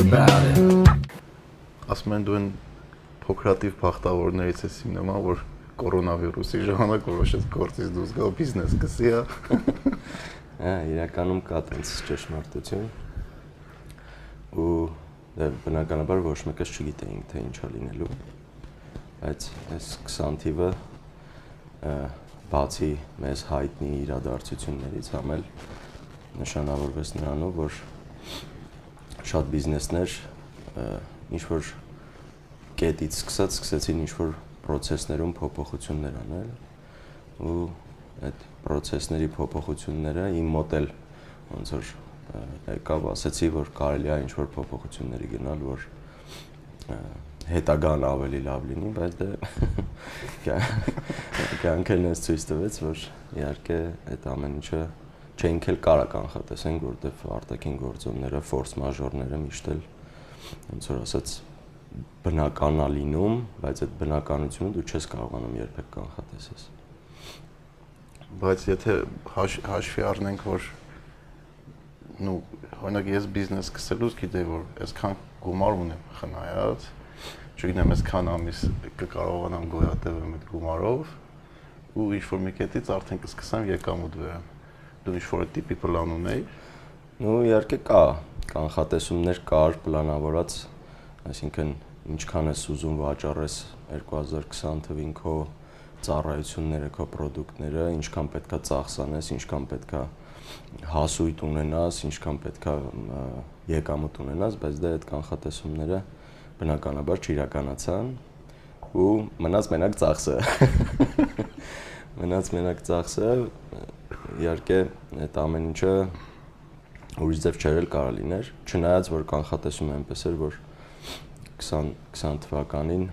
about it. Ասում են դու են փոքրատիվ բախտավորներից ես նման, որ կորոնավիրուսի ժամանակ որոշեց գործից դուրս գալ բիզնես գսի, հա։ Իրականում կա տենց ճշմարտություն։ Ու դե բնականաբար ոչ մեկս չգիտեինք թե ինչա լինելու։ Բայց այս 20 թիվը բացի մեզ հայտնի իրադարձություններից համել նշանավորվեց նրանով, որ շատ բիզնեսներ ինչ որ կետից սկսած սկսեցին ինչ որ process-ներում փոփոխություններ անել ու այդ process-ների փոփոխությունները իմ մոտ էլ ոնց որ եկավ ասացի որ կարելի է ինչ որ փոփոխությունների գնալ որ հետագան ավելի լավ լինի, բայց դե կյանքն էս ցույց տվեց, որ իհարկե այդ ամեն ինչը չենք էլ կարա կանխատեսենք, որտեվ արտաքին գործոնները, ֆորս մաժորները միշտ էլ ոնց որ ասած բնականա լինում, բայց այդ բնականությունը դու չես կարողանում երբեք կանխատեսես։ Բայց եթե հաշ, հաշվի առնենք, որ նու օրինակ ես բիզնես սկսելուց գիտեի, որ այսքան գումար ունեմ խնայած, չգիտեմ, այսքան ամիս կկարողանամ գոյատևեմ այդ գումարով ու ինչ որ մի կետից արդեն կսկսեմ եկամուտ վերան։ Դու ինչ որ տիպի պլան ունեի։ Ну, իհարկե կա կանխատեսումներ կար, պլանավորած այսինքն ինչքան ես ուզում վաճառես 2020 թվին քո ծառայությունները, քո ապրանքները, ինչքան պետքա ծախսանես, ինչքան պետքա հասույթ ունենաս, ինչքան պետքա եկամուտ ունենաս, բայց դա այդ կանխատեսումները բնականաբար չիրականացան ու մնաց մենակ ծախսը։ Մնաց մենակ ծախսը, իհարկե այդ ամեն ինչը ուրիշ ձև չերել կարա լիներ, չնայած որ կանխատեսումը այնպես էր, որ 20 20 թվականին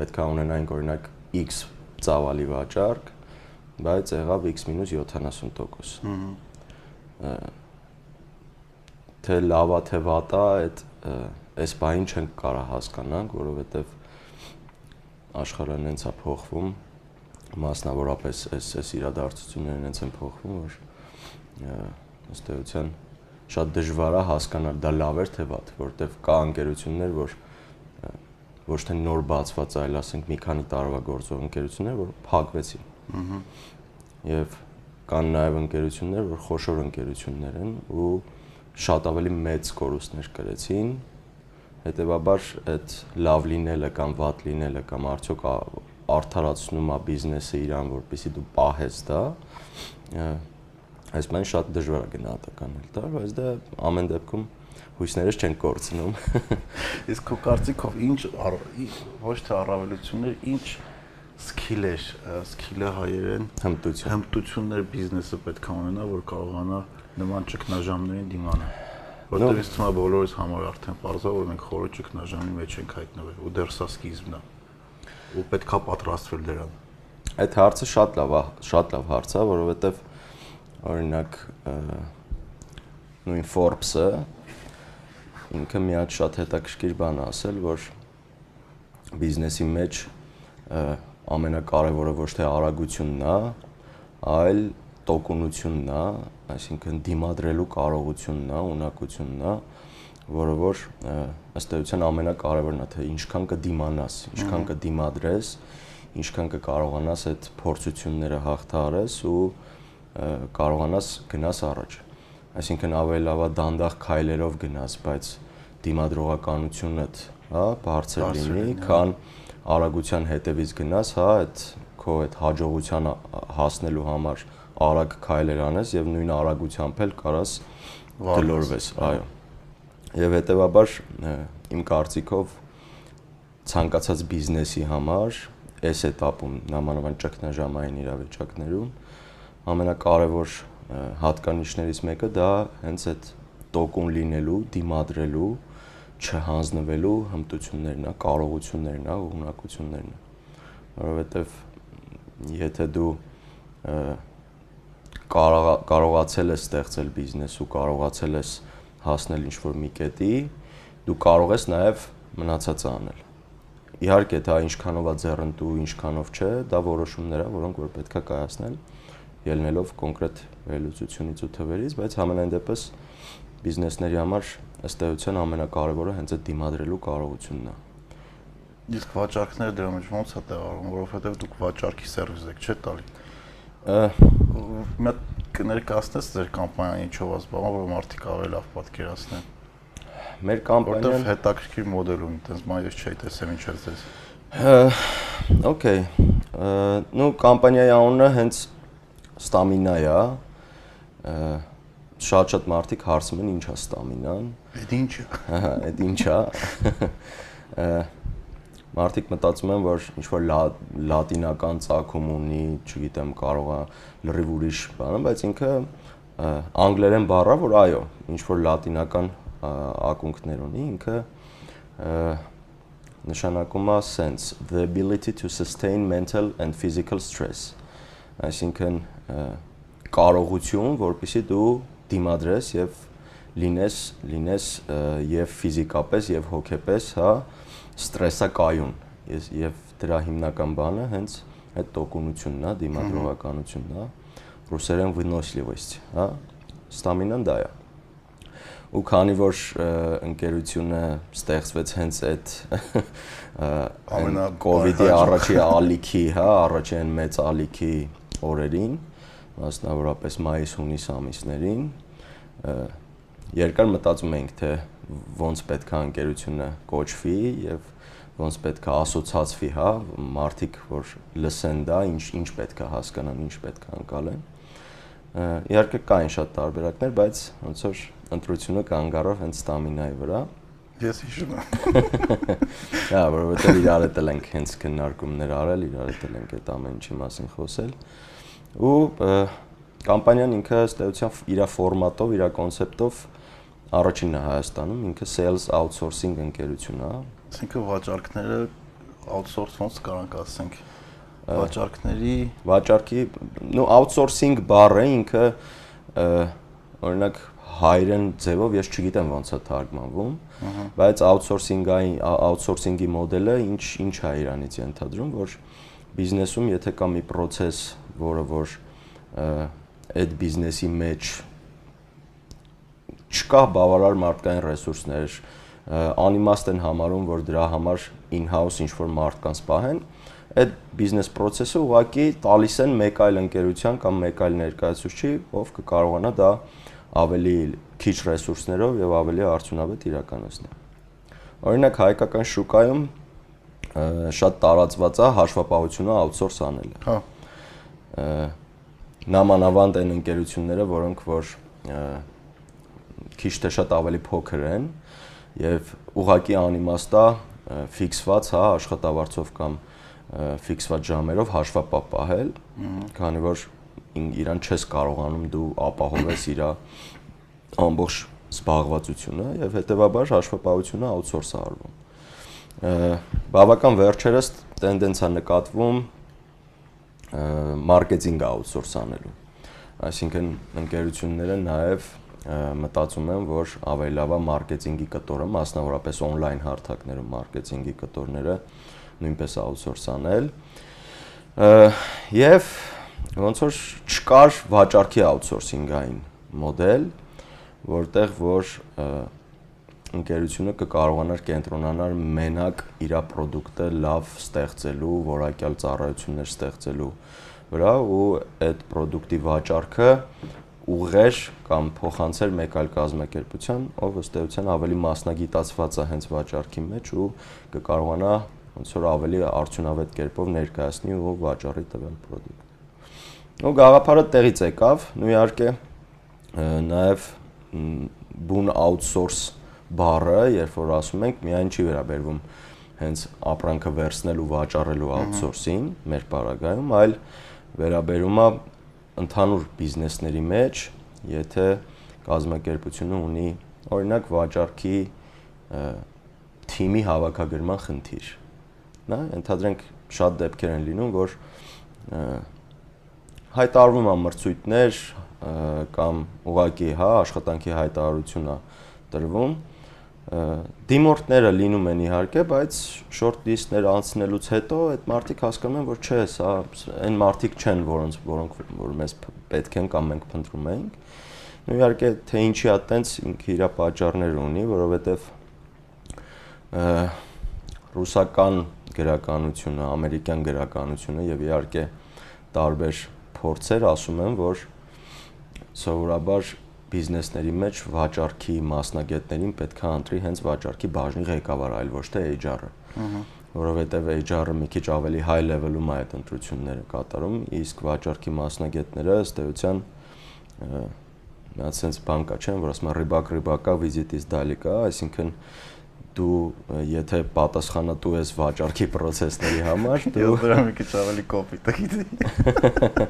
պետք է ունենայինք օրինակ X ծավալի վաճառք, բայց եղավ X-70%։ Ահա։ Թե լավա թե վատա, այդ այս բանին չենք կարա հասկանանք, որովհետև աշխարհը նենց է փոխվում, մասնավորապես այս այս իրադարձությունները նենց են փոխվում, որ ըստ էության շատ դժվար է հասկանալ դա լավ էր թե վատ, որտեվ կա ընկերություններ, որ ոչ թե նոր բացված, այլ ասենք մի քանի տարվա գործող ընկերություններ, որ փակվեցին։ Ահա։ Եվ կան նաև ընկերություններ, որ խոշոր ընկերություններ են ու շատ ավելի մեծ կորուստներ կրեցին։ Հետևաբար այդ լավ լինելը կամ վատ լինելը կամ արդյոք արդարացնում է բիզնեսը իրան, որպեսզի դու պահես դա, Այս բանը շատ դժվար է գնահատականել դա, բայց դա ամեն դեպքում հույսներս չեն կորցնում։ Իսկ քո կարծիքով ինչ ոչ թե առավելություններ, ինչ սկիլ է, սկիլը հայերեն հմտություն։ Հմտություններ բիզնեսը պետք է ունենա, որ կարողանա նման ճգնաժամերին դիմանալ։ Որտեղ ինձ թվում է բոլորիս համար արդեն բարձր որ մենք խորը ճգնաժամի մեջ ենք հայտնվել ու դեռ սա սկիզբն է։ Ու պետքա պատրաստվել դրան։ Այդ հարցը շատ լավ է, շատ լավ հարց է, որովհետև օրինակ նույն Forbes-ը ինքը մի հատ շատ հետաքրքիր բան ասել, որ բիզնեսի մեջ ամենակարևորը ոչ թե արագությունն է, այլ տոկունությունն է, այսինքն դիմադրելու կարողությունն է, ունակությունն է, որը որ ըստ էության ամենակարևորն է, թե ինչքան կդիմանաս, ինչքան կդիմադրես, ինչքան կկարողանաս այդ փորձությունները հաղթահարես ու կարողանաս գնաս առաջ։ Այսինքն ավելի լավա դանդաղ քայլերով գնաս, բայց դիմադրողականությունդ, հա, բարձր լինի, քան արագության հետևից գնաս, հա, այդ քո այդ հաջողության հասնելու համար արագ քայլեր անես եւ նույն արագությամբ էլ կարաս գլորվես, այո եւ հետեւաբար իմ կարծիքով ցանկացած բիզնեսի համար այս этаպում նամանավան ճգնաժամային իրավիճակներում ամենակարևոր հատկանիշներից մեկը դա հենց այդ տոկուն լինելու, դիմադրելու, չհանձնվելու հմտություններն է, կարողություններն է, ունակություններն է։ Որովհետև եթե դու կարողացել ես ստեղծել բիզնես ու կարողացել ես հասնել ինչ-որ մի կետի, դու կարող ես նաև մնացածը անել։ Իհարկե, դա ինչքանով է ձեռնտու, ինչքանով չէ, դա որոշումներ է, որոնք որ պետքա կայացնել, ելնելով կոնկրետ վերլուծությունից ու թվերից, բայց համենայն դեպս բիզնեսների համար ըստ էության ամենակարևորը հենց այդ դիմադրելու կարողությունն է։ Իսկ վաճառքները դրա մեջ ո՞նց է տեղավորվում, որովհետև դուք վաճառքի սերվիս եք, չէ՞ տալի։ Մի կներկայացնես ձեր կամպանիան ինչով է զբաղվում, որ մարդիկ ավելի լավ պատկերացնեն։ Մեր կամպանիան որտեղ հետաքրքիր մոդել ունի, այտենց մա ես չէի տեսել ինչ էր ձեզ։ Okay։ Ну, կամպանիայի անունը հենց ստամինա է, շատ-շատ մարդիկ հարցում են ինչ է ստամինան։ Այդ ի՞նչը։ Ահա, այդ ի՞նչ է։ Մարդիկ մտածում են, որ ինչ որ լատինական ցակում ունի, չգիտեմ, կարող է լրիվ ուրիշ բանը, բայց ինքը անգլերեն բառը, որ այո, ինչ որ լատինական ակունքներ ունի, ինքը նշանակում է sense the ability to sustain mental and physical stress այսինքն կարողություն, որpիսի դու դիմադրես եւ լինես լինես եւ ֆիզիկապես եւ հոգեպես, հա, ստրեսակայուն։ Ես եւ դրա հիմնական բանը հենց այդ տոկունությունն է, դիմադրողականությունն է, ռուսերեն վնոսլիվոсть, հա։ Ստամինան դա է։ Ու քանի որ ընկերությունը ստեղծվեց հենց այդ ամենա կոവിഡ്ի առաջի ալիքի, հա, առաջին մեծ ալիքի օրերին, մասնավորապես մայիս-հունիս ամիսներին, երկար մտածում էինք թե ոնց պետք է ընկերությունը կոչվի եւ ոնց պետք է ասոցացվի, հա, մարդիկ, որ լսեն դա, ինչ ինչ պետք է հասկանան, ինչ պետք է անցալեն։ Իհարկե կային շատ տարբերակներ, բայց ոնց որ ընտրությունը կանգ առավ հենց ստամինայի վրա։ Ես հիշում եմ։ Հա, որովհետեւ իրար հետ ենք հենց քննարկումներ արել, իրար հետ ենք այդ ամեն ինչի մասին խոսել։ Ու կամպանիան ինքը ըստ էության իր ֆորմատով, իր կոնցեպտով առաջինն է Հայաստանում, ինքը sales outsourcing ընկերություն է, Այսինքն վաճառքները outsource ոնց կարանք ասենք վաճառքների վաճառքի նո outsourcing բառը ինքը օրինակ հայերեն ձևով ես չգիտեմ ոնց է թարգմանվում, բայց outsourcing-ային outsourcing-ի մոդելը ինչ ինչ է իրանից ենթադրում, որ բիզնեսում եթե կա մի process, որը որ այդ բիզնեսի մեջ չկա բավարար մարդկային ռեսուրսներ, անիմաստ են համարում, որ դրա համար in-house ինչ որ մարդկանց պահեն, այդ բիզնես process-ը ուղղակի տալիս են մեկ այլ ընկերության կամ մեկ այլ ներկայացուցիչի, ով կկարողանա դա ավելի քիչ ռեսուրսներով եւ ավելի արդյունավետ իրականացնել։ Օրինակ հայկական շուկայում շատ տարածված է հաշվապահությունը outsource անելը։ Հա։ Նամանավանդ այն ընկերությունները, որոնք որ քիչ թե շատ ավելի փոքր են, եւ ուղակի անիմաստա ֆիքսված, հա, աշխատավարձով կամ ֆիքսված ժամերով հաշվապահ պահել, քանի որ իրան չես կարողանում դու ապահովես իր ամբողջ զբաղվածությունը եւ հետեւաբար հաշվապահությունը outsource է արվում։ Բավական վերջերս տենդենսա նկատվում մարքեթինգ outsource անելու։ Այսինքն ընկերությունները նաև մտածում եմ, որ ավելի լավ է մարքեթինգի կտորը, մասնավորապես on-line հարթակներում մարքեթինգի կտորները նույնպես outsource անել։ Եվ ոնց որ չկար վաճառքի outsourcing-ային մոդել, որտեղ որ ընկերությունը կկարողանար կենտրոնանալ մենակ իր ապրանքը լավ ստեղծելու, որակյալ ծառայություններ ստեղծելու վրա ու այդ ապրանքի վաճառքը ուղղեր կամ փոխանցել մեկ այլ կազմակերպության, ով ըստ էության ավելի մասնագիտացված է հենց վաճառքի մեջ ու կկարողանա ոնց որ ավելի արդյունավետ կերպով ներկայացնի ու վաճառի տվյալ ապրանքը։ Ու գաղափարը տեղից եկավ, ու իհարկե նաև բուն outsource բառը, երբ որ ասում ենք, միայն չի վերաբերվում հենց ապրանքը վերցնելու, վաճառելու outsourcing մեր բարագայում, այլ վերաբերում է ընդհանուր բիզնեսների մեջ, եթե կազմակերպությունը ունի օրինակ վաճառքի թիմի հավաքագրման խնդիր։ Նա ընդհանրենք շատ դեպքեր են լինում, որ հայտարարվում է մրցույթներ կամ ուղակի հա աշխատանքի հայտարարություն է տրվում դիմորդները լինում են իհարկե, բայց short list-ներ անցնելուց հետո այդ մարդիկ հասկանում են, որ չէ, սա այն մարդիկ չեն, որոնց որոնք որ մեզ պետք են կամ մենք փնտրում ենք։ Ու իհարկե թե ինչի է տենց ինքը իր պատճառներ ունի, որովհետև ռուսական գրականությունը, ամերիկյան գրականությունը եւ իհարկե տարբեր փորձեր ասում են, որ սովորաբար բիզնեսների մեջ վաճառքի մասնագետներին պետք է ընտրի հենց վաճառքի բաժնի ղեկավար, այլ ոչ թե HR-ը։ Ահա որովհետև HR-ը մի քիչ ավելի high level-ում է այդ ընտրությունները կատարում, իսկ վաճառքի մասնագետները ըստ էության նա sense բան կա, չէ՞, որ ասում են ռիբակ ռիբակա վիզիտից դալիկա, այսինքն դու եթե պատասխանատու ես վաճառքի process-ների համար, դու դրա մի քիչ ավելի կոպիտ գիտի։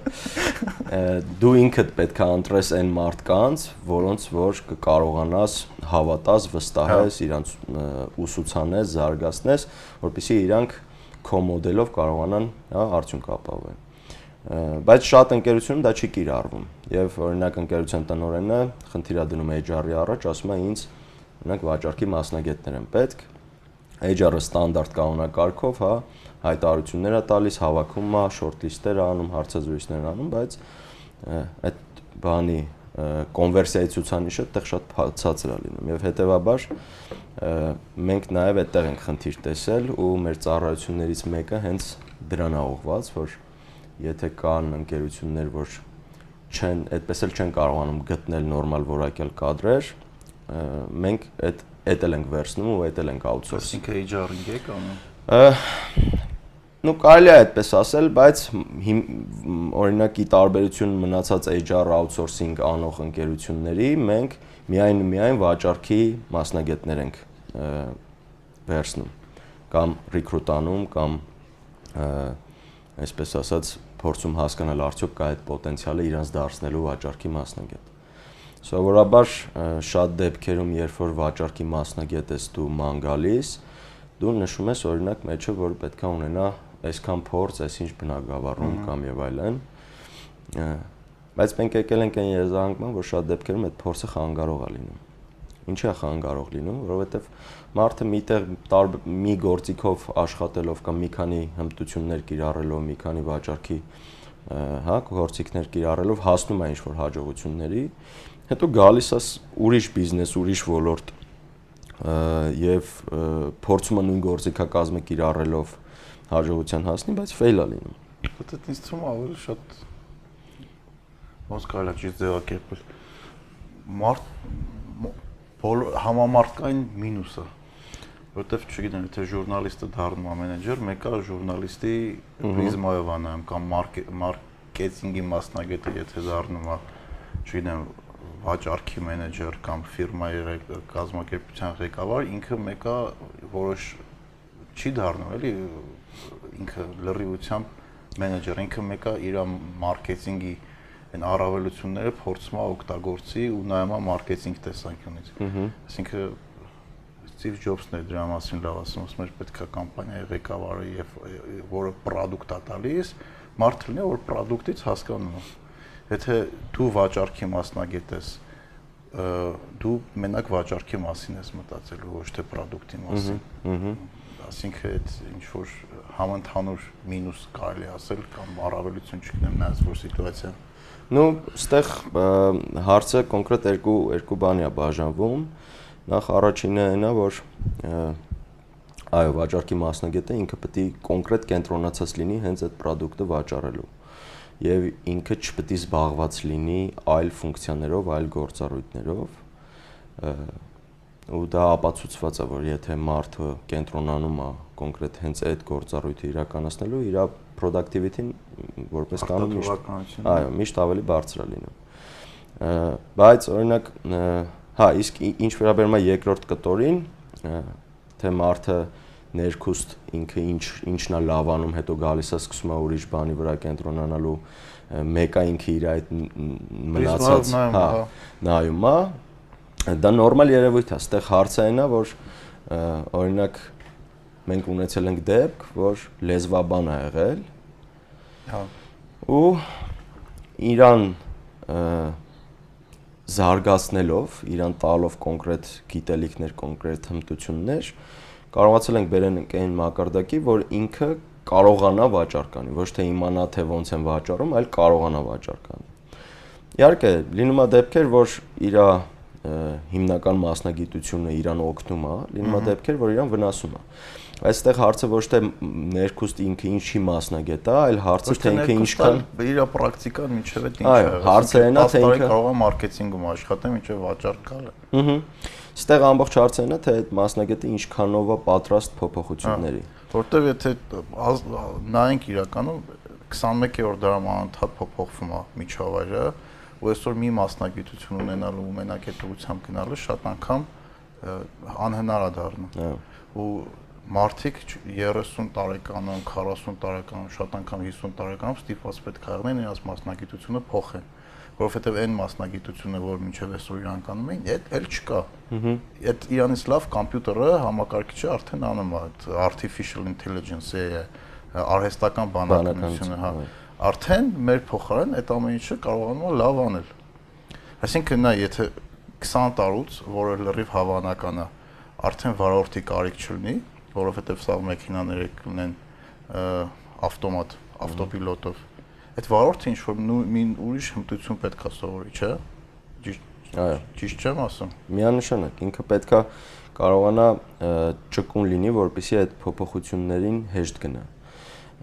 Դու ինքդ պետք է ընտրես այն մարդկանց, որոնց որ կկարողանաս հավատաս, վստահես, հա։ իրանց ուսուցանես, զարգացնես, որpիսի իրանք քո մոդելով կարողանան, հա, արդյունք ապահովել բայց շատ ընկերությունում դա չի կիրառվում եւ օրինակ ընկերության տնօրենը խնդիրա դնում HR-ի առաջ ասում է ինձ Օրինակ վաճառքի մասնագետներ են պետք։ HR-ը ստանդարտ կանոնակարգով, հա, հայտարարություններ է տալիս, հավաքում է, շորթլիստեր անում, հարցազրույցներ անում, բայց այդ բանի կոնվերսիայի ցուցանիշը այդտեղ շատ ցածր է լինում եւ հետեւաբար մենք նաեւ այդտեղ ենք խնդիր տեսել ու մեր ծառայություններից մեկը հենց դրան է ուղված, որ եթե կան ընկերություններ, որ չեն, այդպես էլ չեն կարողանում գտնել նորմալ որակյալ կադրեր, մենք այդ էդ էլ ենք վերցնում ու էդ էլ ենք outsource։ Այսինքն HR-ing եք անում։ Ну կարելի է այդպես ասել, բայց օրինակի տարբերություն մնացած HR outsourcing անող ընկերությունների մենք միայն միայն վաճառքի մասնագետներ ենք վերցնում կամ ռեկրուտանում կամ այսպես ասած փորձում հասկանալ արդյոք կա այդ պոտենցիալը իրանց դարձնելու վաճառքի մասնագետ։ Սովորաբար շատ դեպքերում, երբ որ վաճառքի մասնագետ ես դու ման գալիս, դու նշում ես օրինակ մեջը, որ պետքա ունենա այսքան փորձ, այսինչ բնակավարում կամ եւ այլն։ Բայց մենք եկել ենք այն երազանքման, որ շատ դեպքերում այդ փորձը խանգարող է լինում։ Ինչի է խանգարող լինում, որովհետեւ մարդը միտեղ մի գործիքով աշխատելով կամ մի քանի հմտություններ կիրառելով, մի քանի վաճառքի հա գործիքներ կիրառելով հասնում է ինչ-որ հաջողությունների, հետո գալիս ես ուրիշ բիզնես, ուրիշ ոլորտ եւ փորձում է նույն գործիքակազմը կիրառելով հաջողության հասնի, բայց ֆեյլ է լինում։ Դա ինձ թվում ավելի շատ ոնց կարելի է ճիշտ ձևակերպել։ Մարդ համամարտկային մինուսը որտեվ չգիտեմ, թե ժուրնալիստը դառնում է մենեջեր, մեկը ժուրնալիստի պրիզմայով է նայում կամ մարքեթինգի մասնագետը եթե դառնում է, չգիտեմ, վաճառքի մենեջեր կամ ֆիրմայի կազմակերպության ղեկավար, ինքը մեկը որոշ չի դառնում, էլի ինքը լրիվությամբ մենեջեր, ինքը մեկը իր մարքեթինգի այն առավելությունները փորձում է օգտագործի ու նայում է մարքեթինգ տեսանկյունից։ Այսինքն Steve Jobs-ն է դրա մասին լավ ասում, ասում էր պետք է կամպանիայի ղեկավարը եւ որը product-ա տալիս, մարդ լինի, որ product-ից հասկանում է Եթե դու վաճառքի մասնագետ ես, դու մենակ վաճառքի մասին ես մտածելու, ոչ թե product-ի մասին։ Ահա։ Այսինքն այդ ինչ որ համընդհանուր մինուս կարելի ասել կամ առավելություն չգնեմ նայած որ սիտուացիա։ Ну, ստեղ հարցը կոնկրետ երկու երկու բանի է բաժանվում։ Նախ առաջինը այն է, որ այո, վաճառքի մասնագետը ինքը պետք է կոնկրետ կենտրոնացած լինի հենց այդ product-ը վաճառելու եւ ինքը չպետք է զբաղված լինի այլ ֆունկցիաներով, այլ գործառույթներով ու դա ապացուցված է որ եթե մարդը կենտրոնանում է կոնկրետ հենց այդ գործառույթը իրականացնելու իր productivity-ն որպես կանոն միշտ այո միշտ ավելի բարձր է լինում բայց օրինակ հա իսկ ինչ վերաբերում է երկրորդ կտորին թե մարդը ներքուստ ինքը ինչ ինչն է լավանում, հետո գալիս է սկսում է ուրիշ բանի վրա կենտրոնանալու, մեկը ինքը իր այդ մնացած, հա, նայում է, դա նորմալ երևույթ է, այստեղ հարցը այն է, որ օրինակ մենք ունեցել ենք դեպք, որ լեզվաբան է եղել։ Հա։ Ու իրան զարգացնելով, իրան տալով կոնկրետ գիտելիքներ, կոնկրետ հմտություններ, կարողացել ենք բերենք այն մակարդակի, որ ինքը կարողանա վաճառ կանի, ոչ թե իմանա թե ոնց են վաճառում, այլ կարողանա վաճառ կանի։ Իհարկե, լինում է դեպքեր, որ իր հիմնական մասնագիտությունը իրան օգնում է, լինում է դեպքեր, որ իրան վնասում է։ Այստեղ հարցը ոչ թե ներքուստ ինքը ինչի մասնագետ է, այլ հարցը թե ինքը ինչքան իր պրակտիկան ինչև է ինչ է։ Այո, հարցը այն է թե ինքը կարող է մարքեթինգում աշխատել, ինչև վաճառ գալը։ Ահա։ Այստեղ ամբողջ հարցը այն է թե այդ մասնագետը ինչքանով է պատրաստ փոփոխությունների։ Որտեվ եթե նայենք իրականում 21-րդ դարում անընդհատ փոփոխվում է միջավայրը, ու այսօր մի մասնագիտություն ունենալու ու մենակ այդ ուղությամբ գնալը շատ անգամ անհնար է դառնում։ Ու մարդիկ 30 տարեկանում, 40 տարեկանում, շատ անգամ 50 տարեկանում ստիպված պետք է եղնեն իրաց մասնագիտությունը փոխեն, որովհետև այն մասնագիտությունը, որ մինչև այսօր իրան կանում էին, այդ էլ չկա։ Ահա։ Այդ իրանից լավ համբյուտերը, համակարգիչը արդեն անում է, artificial intelligence-ը, արհեստական բանականությունը, հա։ Արդեն մեր փոխարեն այդ ամեն ինչը կարողանում է լավ անել։ Այսինքն նա եթե 20 տարուց, որը լրիվ հավանական է, արդեն վարորդի կարիք չլինի, որովհետև սա մեքենաները կունեն ավտոմատ, ավտոպիլոտով։ Այդ վարորդը ինչ որ մի ուրիշ հմտություն պետքա սովորի, չէ՞։ Ճիշտ։ Այո, ճիշտ չեմ ասում։ Միանշանակ, ինքը պետքա կարողանա ճկուն լինի, որպեսզի այդ փոփոխություններին հեշտ գնա։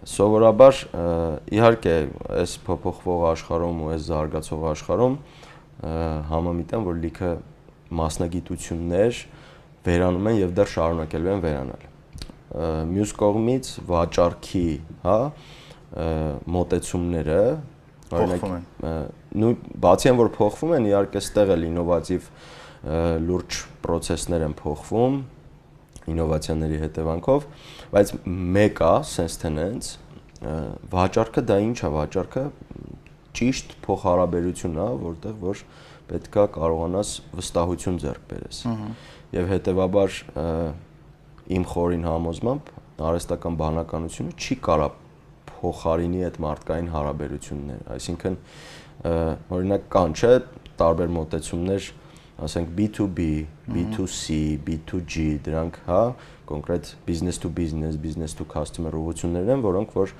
Սովորաբար իհարկե այս փոփոխվող աշխարհում ու այս զարգացող աշխարհում համամիտ եմ, որ լիքը մասնագիտություններ վերանում են եւ դեռ շարունակելու են վերանալ մյուս կողմից վաճառքի, հա, մոտեցումները օրինակ նույն բացի այն որ փոխվում են, իհարկե ստեղ էլ ինովատիվ լուրջ process-ներ են փոխվում ինովացիաների հետևանքով, բայց մեկը sense tenants վաճառքը դա ինչ է վաճառքը ճիշտ փոխհարաբերություն է, որտեղ որ պետքա կարողանաս վստահություն ձեռք բերես։ Եվ հետեւաբար իմ խորին համոզմամբ արհեստական բանականությունը չի կարա փոխարինի այդ մարդկային հարաբերությունները, այսինքն օրինակ կան չէ տարբեր մոտեցումներ, ասենք B2B, B2C, B2G, դրանք հա կոնկրետ business to business, business to customer ուղղություններ են, որոնք որ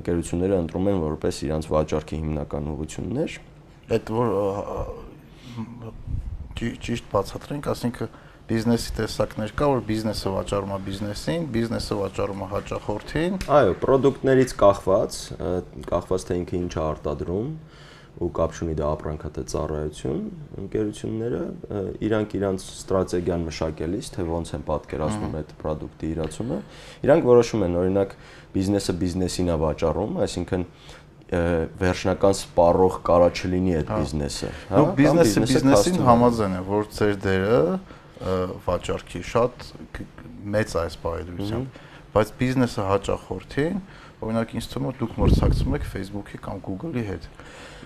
ընկերությունները ընտրում են որպես իրենց վաճառքի հիմնական ուղղություններ։ Այդ որ ճիշտ բացատրենք, ասինքն բիզնեսի տեսակներ կա, որ բիզնեսը վաճառում է բիզնեսին, բիզնեսը վաճառում է հաճախորդին։ Այո, ապրանքներից կախված, կախված թե ինքը ինչ է արտադրում ու կապ չունի դա ապրանքա թե ծառայություն, ընկերությունները իրանք իրանց ստրատեգիան մշակելիս, թե ոնց են պատկերացնում այդ ապրանքի իրացումը, իրանք որոշում են, օրինակ, բիզնեսը բիզնեսին է վաճառում, այսինքն վերջնական սպառող կարա չլինի այդ բիզնեսը, հա։ Ու բիզնեսը բիզնեսին համաձայն է, որ ծեր դերը վաճառքի շատ մեծ այս բարեդրությամբ, բայց բիզնեսը հաճախորդին, օրինակ ինձ թվում է դուք մրցակցում եք Facebook-ի կամ Google-ի հետ։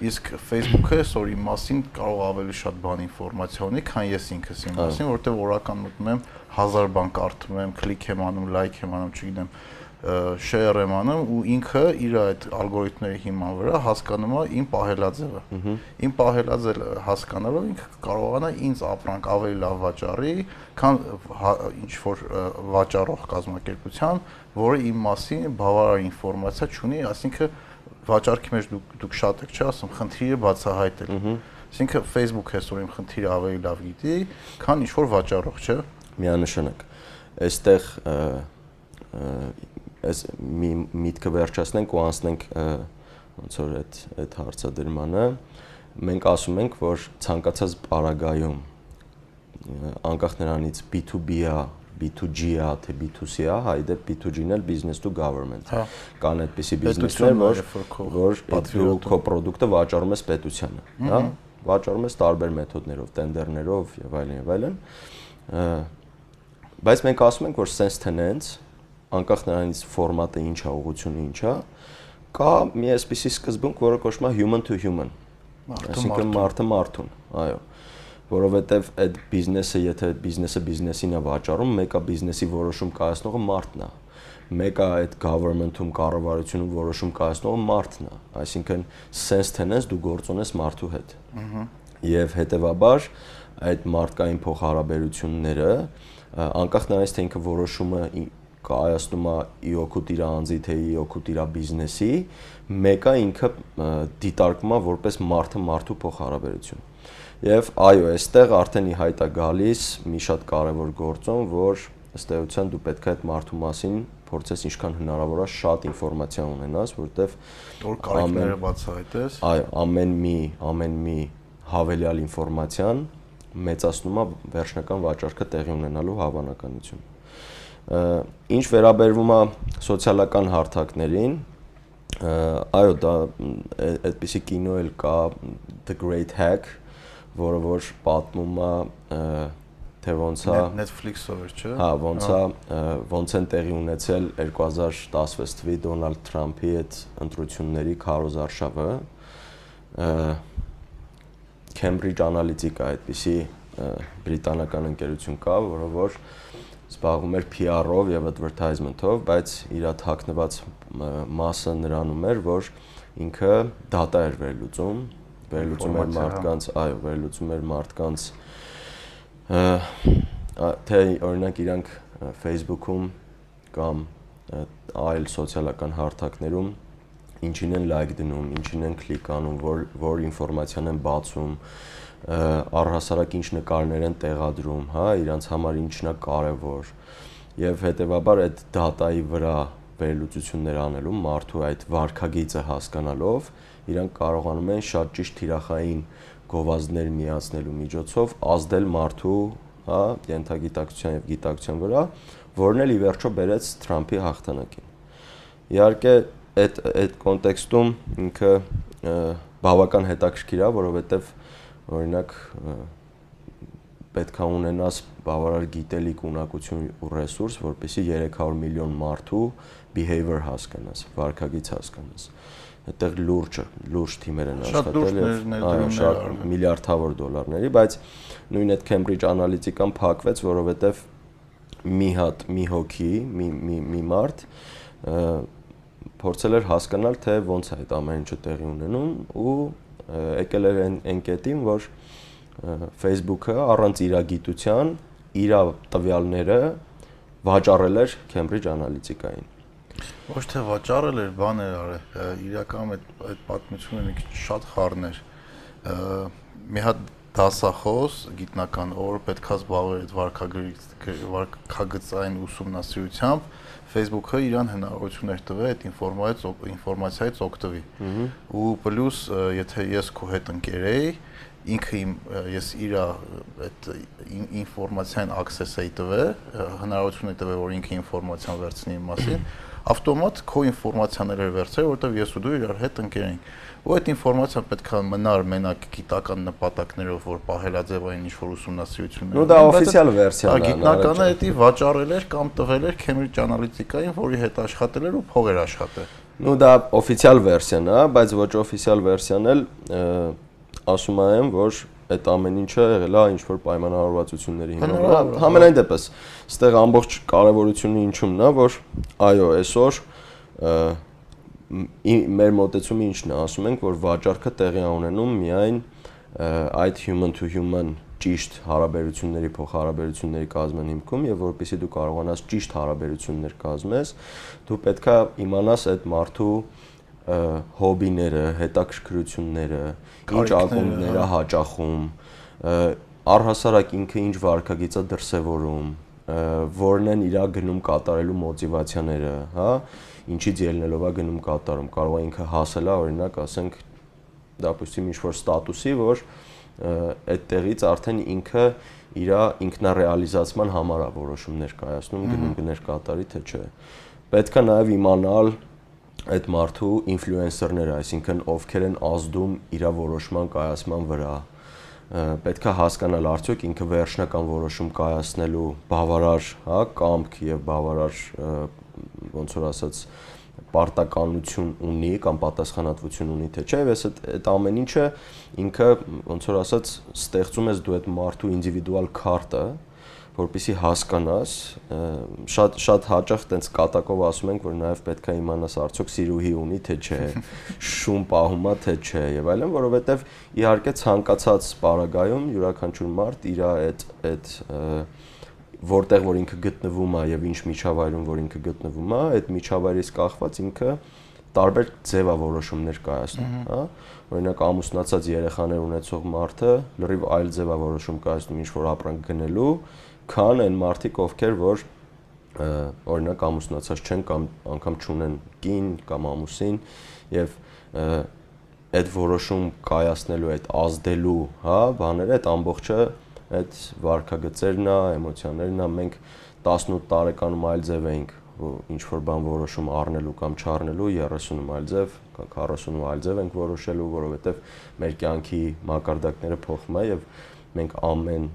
Իսկ Facebook-ը այսօր իմ մասին կարող ավելի շատ բան ինֆորմացիա ունի, քան ես ինքս իմ մասին, որովհետև օրական մտնում եմ 1000 բան կարդում եմ, կլիկ եմ անում, լայք եմ անում, չգիտեմ, share եմ անում ու ինքը իր այդ ալգորիթմների հիման վրա հասկանում է իմ պահելաձևը։ Իմ պահելաձևը հասկանալով ինքը կարողանա ինձ ապրանք ավելի լավ վաճառի, քան հա, ինչ որ վաճառող կազմակերպության, որը իմ մասին բավարար ինֆորմացիա չունի, ասինքն վաճառքի մեջ դուք դուք շատ եք չի ասում, խնդիրը բացահայտել։ Այսինքն Facebook-ը այսօր իմ խնդիրը ավելի լավ գիտի, քան ինչ որ վաճառող, չէ՞։ Միանշանակ։ Այստեղ այս մի միտքը վերջացնենք ու անցնենք ոնց որ այդ այդ հարցադրմանը մենք ասում ենք որ ցանկացած պարագայում անկախ նրանից B2B-ա B2G-ա թե B2C-ա, հայդեպ B2G-ն էլ business to government։ Հա։ Կան այդպիսի բիզնեսներ, որ որ դու քո product-ը վաճառում ես պետությանը, հա։ Վաճառում ես տարբեր մեթոդներով, տենդերներով եւ այլն եւ այլն։ Բայց մենք ասում ենք, որ sense tenants անկախ նրանից ֆորմատը ինչ է, ուղղությունը ինչ է, կա մի այսպիսի սկզբունք, որը կոչվում է human to human։ Այսինքն մարդը մարդուն, այո որովհետև այդ բիզնեսը, եթե բիզնեսը բիզնեսին է վաճառում, մեկը բիզնեսի որոշում կայացնողը մարդն է։ Մեկը այդ government-ում կառավարությունում որոշում կայացնողը մարդն է։ Այսինքն sense tenants դու գործ ունես մարդու հետ։ եւ հետեւաբար այդ մարդկային փոխհարաբերությունները անկախ նրանից թե ինքը որոշումը կայացնում է ի օգուտ իր անձի թե ի օգուտ իր բիզնեսի, մեկը ինքը դիտարկում է որպես մարդը մարդու փոխհարաբերություն։ Եվ այո, այստեղ արդեն ի հայտ է գալիս մի շատ կարևոր գործոն, որ ըստ էության դու պետք է այդ մարդու մասին փորձես ինչքան հնարավոր է շատ ինֆորմացիա ունենաս, որտեվ որ կարիքները բացահայտես։ Այո, ամեն մի, ամեն մի հավելյալ ինֆորմացիան մեծացնում է վերջնական վաճառքը տեղի ունենալու հավանականությունը։ Ինչ վերաբերվում է սոցիալական հարթակներին, այո, դա այդպիսի կինո էլ կա The Great Hack, որը որ պատմում է թե ոնց է Netflix-ով էր, չէ՞։ Հա, ոնց է ոնց են տեղի ունեցել 2016 թվականի Դոնալդ Թրամփի այդ ընտրությունների քարոզարշավը Cambridge Analytica այդպիսի բրիտանական ընկերություն կա, որը որ զբաղվում էր PR-ով եւ advertisement-ով, բայց իր թաքնված մասը նրանում էր, որ ինքը data էր վերլուծում, վերլուծում էր մարդկանց, այո, վերլուծում էր մարդկանց թե օրինակ իրանք Facebook-ում կամ այլ սոցիալական հարթակներում ինչին են լայք դնում, ինչին են կլիկ անում, որ որ ինֆորմացիան են բացում, առհասարակ ինչ նկարներ են տեղադրում, հա, իրանց համար ինչն է կարևոր։ Եվ հետեւաբար այդ դատայի վրա վերլուծություններ անելու մարդու այդ վարկագիծը հասկանալով իրանք կարողանում են շատ ճիշտ թիրախային գովազդներ միացնելու միջոցով ազդել մարդու, հա, ենթագիտակցության եւ գիտակցության վրա, որն էլ ի վերջո բերեց Թրամփի հաղթանակին։ Իհարկե, այդ այդ կոնտեքստում ինքը բավական հետաքրքիր է, որովհետեւ օրինակ պետք է ունենաս բավարար գիտելիք, ունակություն ու ռեսուրս, որպեսզի 300 միլիոն մարդու behavior հասկանաս, վարքագիծ հասկանաս։ Այդտեղ լուրջ լուրջ թիմեր են աշխատել, այո, շատ միլիարդավոր դոլարների, բայց նույն այդ Cambridge Analytica-ն փակվեց, որովհետև մի հատ մի հոգի, մի մի մի մարդ փորձել էր հասկանալ, թե ոնց է այդ ամեն ինչը տեղի ունենում ու եկել էր այն կետին, որ Facebook-ը առանց իր գիտության իր տվյալները վաճառել էր Cambridge Analytica-ին։ Ոչ թե վաճառել էր, բան էր արել։ Իրականում այդ այդ պատմությունը մի քիչ շատ խառն էր։ Մի հատ դասախոս գիտնական, որ պետքա զբաղվեր այդ վարկագրի վարկագծային ուսումնասիրությամբ, Facebook-ը իրան հնարավորություն էր տվել այդ ինֆորմացիայից ինֆորմացիայից օգտվի։ Ու պլյուս եթե ես քո հետ ընկերեի, ինքը իմ ես իր այդ ինֆորմացիան access էի տվել, հնարավորություն էի տվել, որ ինքը ինֆորմացիան վերցնի իմ մասին, ավտոմատ քո ինֆորմացիաները վերցրել, որովհետև ես ու դու իրար հետ ընկերենք ու այդ ինֆորմացիան պետք է մնար մենակ գիտական նպատակներով, որ պահելաձևային ինչ-որ ուսումնասիրություններ։ Ու դա օֆիցիալ վերսիան է։ Գիտնականը դա վաճառել էր կամ տվել էր Cambridge Analytica-ին, որի հետ աշխատել էր ու փող էր աշխատել։ Ну դա օֆիցիալ վերսիան է, բայց ոչ օֆիցիալ վերսիան էլ ասում եմ, որ այդ ամեն ինչը եղել է ինչ որ պայմանավորվածությունների հիմնով։ Համենայն դեպս, այստեղ ամբողջ կարևորությունը ինչումն է, որ այո, այսօր մեր մոտեցումը ինչն է, ասում ենք, որ վաճառքը տեղի ունենում միայն այդ human to human ճիշտ հարաբերությունների փոխհարաբերությունների կազմեն հիմքում եւ որpեսզի դու կարողանաս ճիշտ հարաբերություններ կազմես, դու պետքա իմանաս այդ մարդու հոբիները, հետաքրքրությունները, ինչ ակումբներ է հաճախում, առհասարակ ինքը ինչ վարկագիծ է դրսևորում, որն են իր գնում կատարելու մոտիվացիաները, հա, ինչից ելնելով է գնում կատարում։ Կարող է ինքը հասել է, օրինակ, ասենք, դապուստիմ ինչ-որ ստատուսի, որ այդտեղից արդեն ինքը իր ինքնարեալիզացման համար է որոշումներ կայացնում, գնում գներ կատարի թե չէ։ Պետք է նաև իմանալ այդ մարդու ինֆլուենսերները, այսինքն ովքեր են ազդում իր որոշման կայացման վրա, պետք է հասկանալ արդյոք ինքը վերջնական որոշում կայացնելու բավարար, հա, կամք եւ բավարար ոնց որ ասած պարտականություն ունի կամ պատասխանատվություն ունի թե չէ, ես այդ այդ ամեն ինչը ինքը ոնց որ ասած ստեղծում ես դու այդ մարդու ինդիվիդուալ քարտը, որpիսի հասկանաս, շատ շատ հաճախ տենց կատակով ասում ենք, որ նաև պետք է իմանաս արդյոք սիրուհի ունի թե չէ, շուն պահումա թե չէ եւ այլն, որովհետեւ իհարկե ցանկացած պարագայում յուրաքանչյուր մարդ իր այդ այդ որտեղ որ ինքը գտնվում է եւ ինչ միջավայրում որ ինքը գտնվում է, այդ միջավայրից կախված ինքը տարբեր ձևավորոշումներ կայացնում, հա։ Օրինակ ամուսնացած երեխաներ ունեցող մարդը լրիվ այլ ձևավորոշում կայացնում ինչ որ ապրանք գնելու, քան այն մարդիկ, ովքեր որ օրինակ ամուսնացած չեն կամ անգամ չունեն կին կամ ամուսին եւ այդ որոշում կայացնելու, այդ ազդելու, հա, բաները, այդ ամբողջը այդ վարքագծերն է, էմոցիաներն է, մենք 18 տարեկանում այլ ձև էինք ինչ որ բան որոշում առնելու կամ չառնելու 30-ում այլ ձև, 40-ում այլ ձև ենք որոշելու, որովհետև մեր կյանքի մակարդակները փոխվում է եւ մենք ամեն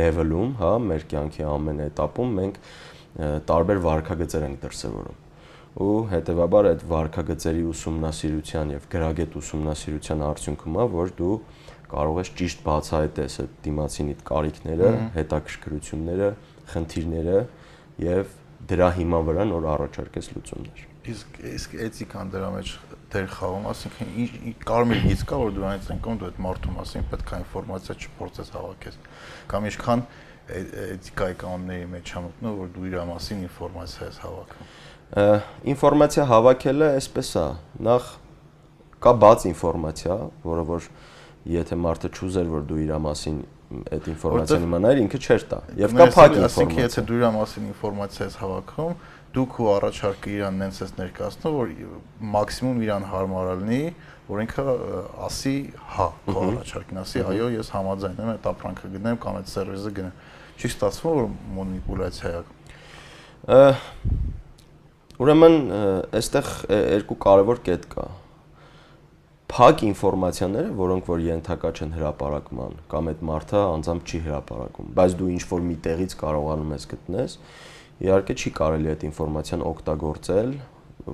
level-ում, հա, մեր կյանքի ամեն этаպում մենք տարբեր վարքագծեր ենք դրսևորում ու հետեւաբար այդ վարքագծերի ուսումնասիրության եւ գրագետ ուսումնասիրության արդյունքում է որ դու կարող ես ճիշտ բացահայտես այդ դիմացինիդ կարիքները, հետաքրքրությունները, խնդիրները եւ դրա հիման վրա նոր առաջարկես լուծումներ։ Իսկ իսկ էթիկան դրա մեջ դեր խաղում, ասինքն ինչ կարմիր գիծ կա, որ դրանից են կոմ դու այդ մարդու մասին պետք է ինֆորմացիա չփորձես հավաքես։ Կամ ինչքան էթիկայի կանոնների մեջ համոտնո, որ դու իր մասին ինֆորմացիա ես հավաքում։ Ինֆորմացիա հավաքելը այսպես է։ Նախ կա բաց ինֆորմացիա, որը որ եթե մարդը ճուզեր որ դու իր մասին այդ ինֆորմացիան իմանայր, ինքը չէր տա։ Եվ կա փակ ինֆորմացիա։ Այսինքն եթե դու իր մասին ինֆորմացիա ես հավաքում, դու քո առաջարկը իրան նենց ես ներկայացնում, որ մաքսիմում իրան հարմար լինի, որ ինքը ասի հա, քո առաջարկին ասի, այո, ես համաձայն եմ այդ ապրանքը գնեմ կամ այդ սերվիսը գնեմ։ Չի ստացվում որ մանիպուլյացիա է։ Ուրեմն այստեղ երկու կարևոր կետ կա փակ ինֆորմացիաները, որոնք որ ենթակա չեն հրապարակման, կամ այդ մարդը անձամբ չի հրապարակում, բայց դու ինչ որ մի տեղից կարողանում ես գտնես, իհարկե չի կարելի այդ ինֆորմացիան օգտագործել,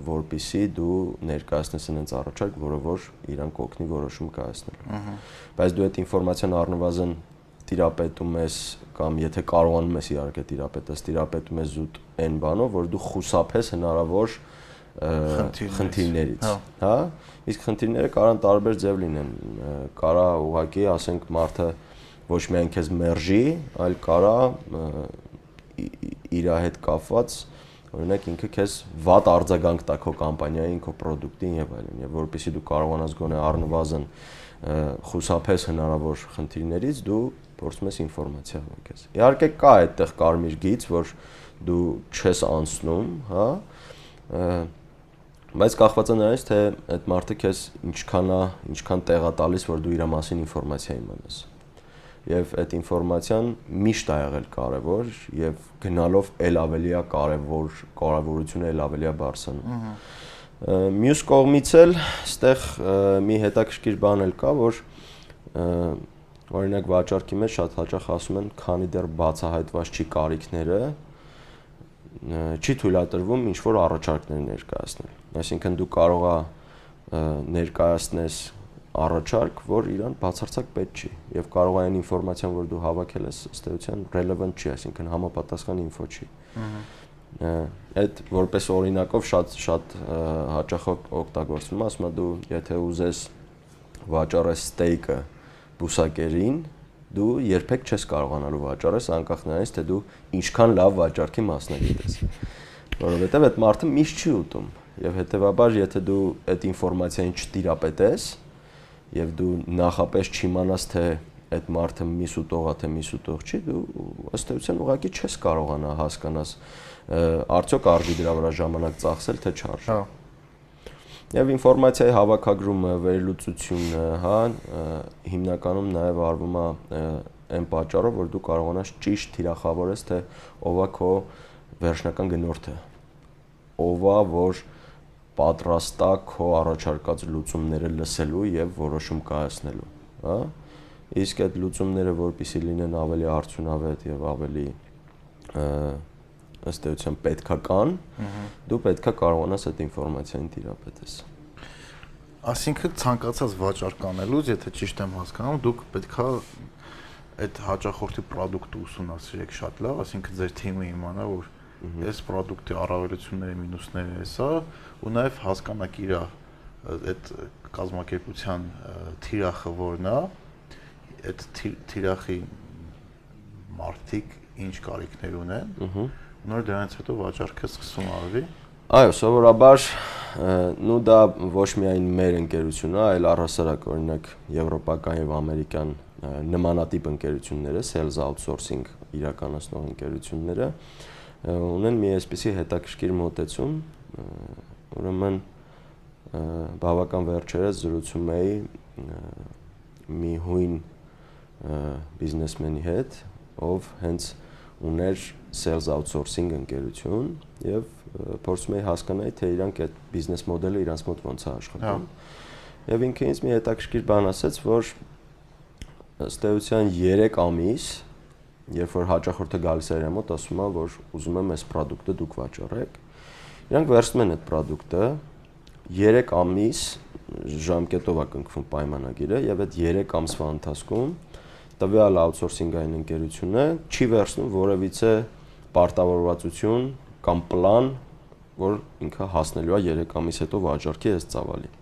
որpիսի դու ներկայացնես այնց առաջարկ, որը որ իրան կօգնի որոշում կայացնելու։ Բայց դու այդ ինֆորմացիան առնվազն տիրապետում ես կամ եթե կարողանում ես իհարկե տիրապետես, տիրապետում ես զուտ այն բանով, որ դու խուսափես հնարավոր խնդիրներից, հա։, հա։ Իսկ խնդիրները կարան տարբեր ձև լինեն։ Կարա ուղակի, ասենք, մարդը ոչ միայն քեզ մերժի, այլ կարա իր հետ կապված օրինակ ինքը քեզ վատ արձագանք տա քո կամպանիային, քո product-ին եւ այլն, եւ որpեսզի դու կարողանաս գոնե առնվազն խուսափես հնարավոր խնդիրներից, դու փորձում ես ինֆորմացիա հավաքես։ Իհարկե կա այդտեղ կարմիր գիծ, որ դու չես անցնում, հա, բայց կախված է նրանից թե այդ մարդը քեզ ինչքան է ինչքան տեղա տալիս որ դու իր մասին ինֆորմացիա իմանաս եւ այդ ինֆորմացիան միշտ ա եղել կարեւոր եւ գնալով ել ավելի է կարեւոր կարեւորությունը ել ավելի է բարձրանում մյուս կողմից էլ ստեղ մի հետաքրքիր բան էլ կա որ օրինակ վաճառքի մեջ շատ հաճախ ասում են քանի դեռ բացահայտված չի կարիքները չի թույլատրվում ինչ որ առաջարկներ ներկայացնել Այսինքն դու կարող ես ներկայացնես առաջարկ, որ իրան բացարձակ պետք չի եւ կարող է այն ինֆորմացիան, որ դու հավաքել ես, ըստ էության relevant չի, այսինքն համապատասխան ինֆո չի։ Այդ որպես օրինակով շատ շատ հաճախ օգտագործվում է, ասում եմ դու եթե ուզես վաճառես ստեյկը բուսակերին, դու երբեք չես կարողանալու վաճառես անկախ նրանից թե դու ինչքան լավ վաճառքի մասնագետ ես որովհետև այդ մարդը միշտ չի ուտում եւ հետեւաբար եթե դու այդ ինֆորմացիային չտիրապետես եւ դու նախապես չիմանաս թե այդ մարդը միս ուտողա թե միս ուտող չի դու ըստ էության ուղղակի չես կարողանա հասկանաս արդյոք արդի դրա վրա ժամանակ ծախսել թե չարժ հա Եվ ինֆորմացիայի հավաքագրումը, վերլուծությունը, հա, հիմնականում նաև արվում է այն պատճառով, որ դու կարողանաս ճիշտ թիրախավորես, թե ով է քո վերջնական գնորդը։ Ով է, որ պատրաստա քո առաջարկած լուծումները լսելու եւ որոշում կայացնելու, հա? Իսկ այդ լուծումները որpիսի լինեն ավելի արդյունավետ եւ ավելի ըստ էության պետքական, դու պետքա կարողանաս այդ ինֆորմացիային տիրապետես։ Այսինքն ցանկացած վաճառք անելուց, եթե ճիշտ եմ հասկանում, դուք պետքա այդ հաճախորդի ապրանքը ուսումնասիրեք շատ լավ, այսինքն ձեր թիմը իմանա, որ այս ապրանքի առավելությունները, մինուսները էսա, ու նաև հասկանաք իր այդ կազմակերպության թիրախը որն է, այդ թիրախի մարտիկ ինչ կարիքներ ունեն։ Նոր դրանից հետո վաճառքը սկսում արվի։ Այո, սովորաբար նու դա ոչ միայն մեր ընկերությունը, այլ առհասարակ օրինակ եվրոպական եւ ամերիկյան նմանատիպ ընկերությունները, sales outsourcing իրականացնող ընկերությունները ունեն մի այսպիսի հետաքրքիր մոտեցում, ուրեմն բավական վերջերս զրուցում էի մի հույն բիզնեսմենի հետ, ով հենց ուներ sales outsourcing ընկերություն եւ փորձում էի հասկանալ, թե իրանք այդ բիզնես մոդելը իրանց մոտ ոնց է աշխատում։ հա։ Եվ ինքը ինձ մի հետաքրքիր բան ասաց, որ ըստ էության 3 ամիս, երբ որ հաճախորդը գալիս է մոտ, ասում է, որ ուզում եմ այս ապրանքը դուք վաճառեք, իրանք վերցնում են այդ ապրանքը 3 ամիս ժամկետով է կնքվում պայմանագիրը եւ այդ 3 ամսվա ընթացքում տվյալ outsourcing-ային ընկերությունը չի վերցնում որևիցե պարտավորվածություն կամ պլան, որ ինքը հասնելու է 3 ամիս հետո վաճառքի այս ծավալի։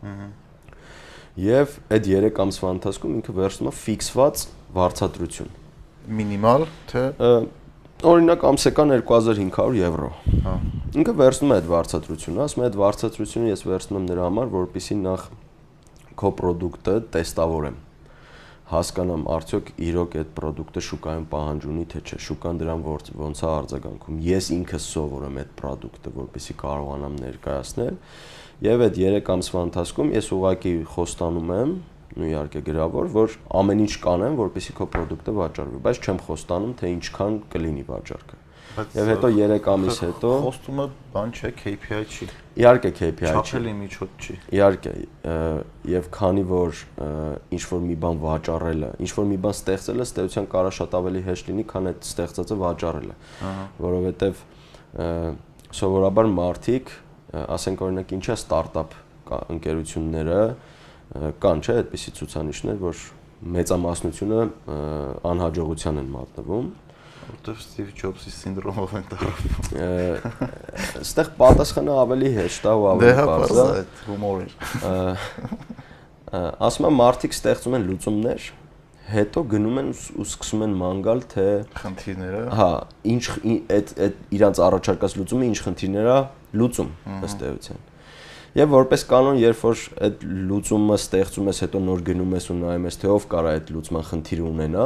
Եվ այդ 3 ամսվա ընթացքում ինքը վերցնում է ֆիքսված վարձատրություն։ Մինիմալ թե օրինակ ամսական 2500 եվրո։ Հա։ Ինքը վերցնում է այդ վարձատրությունը, ասում է այդ վարձատրությունը ես վերցնում եմ նրա համար, որպեսզի նախ քո ապրանքը տեստավորեմ հասկանամ արդյոք իրոք այդ ապրանքը շուկայում պահանջ ունի թե չէ շուկան դրան ոնց է արձագանքում ես ինքս սովորեմ այդ ապրանքը որպեսզի կարողանամ ներկայացնել եւ այդ 3 ամսվա ընթացքում ես ուղակի խոստանում եմ ու իհարկե գրավոր, որ ամեն ինչ կանեմ, որպեսզի քո ապրանքը վաճառվի, բայց չեմ խոստանում, թե ինչքան կլինի վաճառքը։ Եվ հետո 3 ամիս հետո խոստումը բան չէ, KPI չի։ Իհարկե KPI չի։ Չափելի միջոց չի։ Իհարկե, եւ քանի որ ինչ որ մի բան վաճառելը, ինչ որ մի բան ստեղծելը ստեյության կարա շատ ավելի հեշտ լինի, քան այդ ստեղծածը վաճառելը։ Որովհետեւ սովորաբար մարդիկ, ասենք օրինակ ինչա ստարտափ ընկերությունները կան, չէ, այդպիսի ցուցանիշներ, որ մեծամասնությունը անհաջողության են մատնվում որտեվ Ստիվ Ջոբսի սինդրոմով են տարվում։ Այստեղ պատասխանը ավելի հեշտ է ու ավելի դե հա, բարձր է հումոր է։ Ասում եմ մարդիկ ստեղծում են լուծումներ, հետո գնում են ու սկսում են ման գալ թե խնդիրները։ Հա, ինչ այդ այդ իրանց առաջարկած լուծումը ինչ խնդիրներ է լուծում ըստ էության։ Եվ որպես կանոն, երբ որ այդ լուծումը ստեղծում ես, հետո նոր գնում ես ու նայում ես, թե ով կարա այդ լուծման խնդիրը ունենա,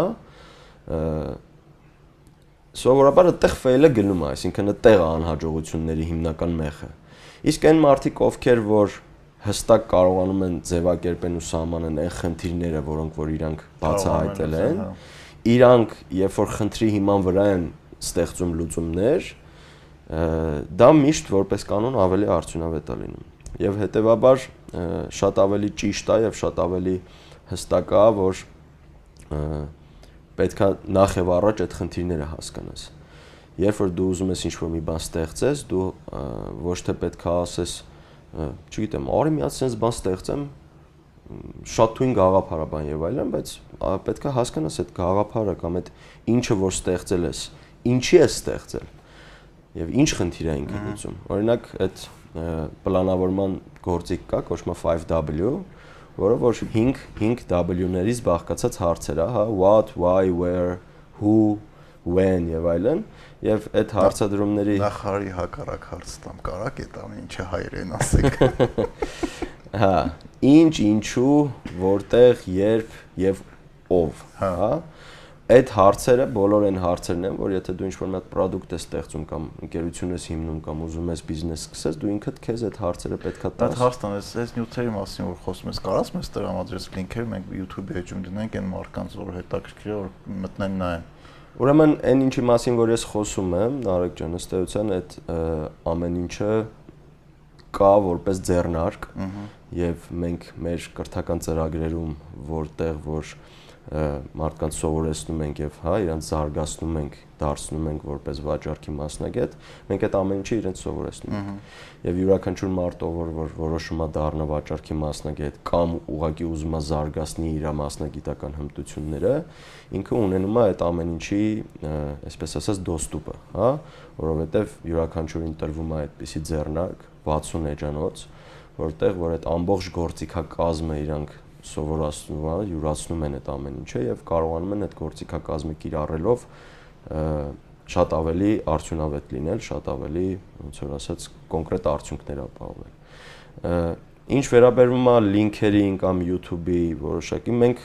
սովորաբար այդտեղ ֆեյլը գնում է, այսինքն այդտեղ անհաջողությունների հիմնական մեխը։ Իսկ այն մարդիկ, ովքեր որ հստակ կարողանում են ձևակերպեն ու սահմանեն այն խնդիրները, որոնք որ իրանք բացահայտել են, հա։ իրանք երբ որ խնդրի հիման վրա են ստեղծում լուծումներ, դա միշտ որպես կանոն ավելի արդյունավետ է լինում։ Եվ հետեւաբար շատ ավելի ճիշտ է եւ շատ ավելի հստակ է, որ պետքա նախ եւ առաջ այդ խնդիրները հասկանաս։ Երբ որ դու ուզում ես ինչ-որ մի բան ստեղծես, դու ոչ թե պետքա ասես, չգիտեմ, արի մի հատ sense բան ստեղծեմ, շատ թույն գաղափար բան եւ այլն, բայց պետքա հասկանաս այդ գաղափարը կամ այդ ինչը որ ստեղծել ես, ինչի ես ստեղծել եւ ինչ խնդիր է ինքը լուծում։ Օրինակ այդ պլանավորման գործիք կա, կոչվում է 5W, որը որ 5 5 W-ներից բաղկացած հարցեր է, հա, what, why, where, who, when եւ այլն, եւ այդ հարցադրումների նախարարի հակառակ հարց տամ, կարակ է տամ, ինչը հայերեն ասեք։ Հա, ինչ, ինչու, որտեղ, երբ եւ ով, հա, հա այդ հարցերը բոլոր այն հարցերն են, որ եթե դու ինչ-որ մի հատ product ես ստեղծում կամ ընկերություն ես հիմնում կամ ուզում ես բիզնես սկսես, դու ինքդ քեզ այդ հարցերը պետքա տաս։ Այդ հարցն է, այս նյութերի մասին որ խոսում ես, կարաս մեզ տրամադրես լինքեր, մենք YouTube-ի էջում դնենք այն մարկանց, որ հետաքրքիր է որ մտնեն նայեն։ Ուրեմն այն ինչի մասին որ ես խոսում եմ, Նարեկ ջան, ըստ էության այդ ամեն ինչը կա որպես ձեռնարկ եւ մենք մեր կրթական ծրագրերում որտեղ որ մարդկանց սովորեցնում ենք եւ հա իրանց զարգացնում ենք, դարձնում ենք որպես վաճառքի մասնագետ, մենք այդ ամեն ինչը իրենց սովորեցնում ենք։ Եվ յուրաքանչյուր մարդ, ով որ որոշում է դառնա վաճառքի մասնագետ կամ ուղակի ուզում է զարգացնի իր մասնագիտական հմտությունները, ինքը ունենում է այդ ամեն ինչի, այսպես ասած, դոստուպը, հա, որովհետեւ յուրաքանչյուրին տրվում է այդպիսի ձեռնակ 60 էջանոց, որտեղ որ այդ ամբողջ գործիքակազմը իրանք սովորացնում է, յուրացնում են այդ ամեն ինչը եւ կարողանում են այդ գործիքակազմը կիրառելով շատ ավելի արդյունավետ լինել, շատ ավելի ոնց որ ասած կոնկրետ արդյունքներ ապահովել։ Ինչ վերաբերում է լինքերին կամ YouTube-ի որոշակի մենք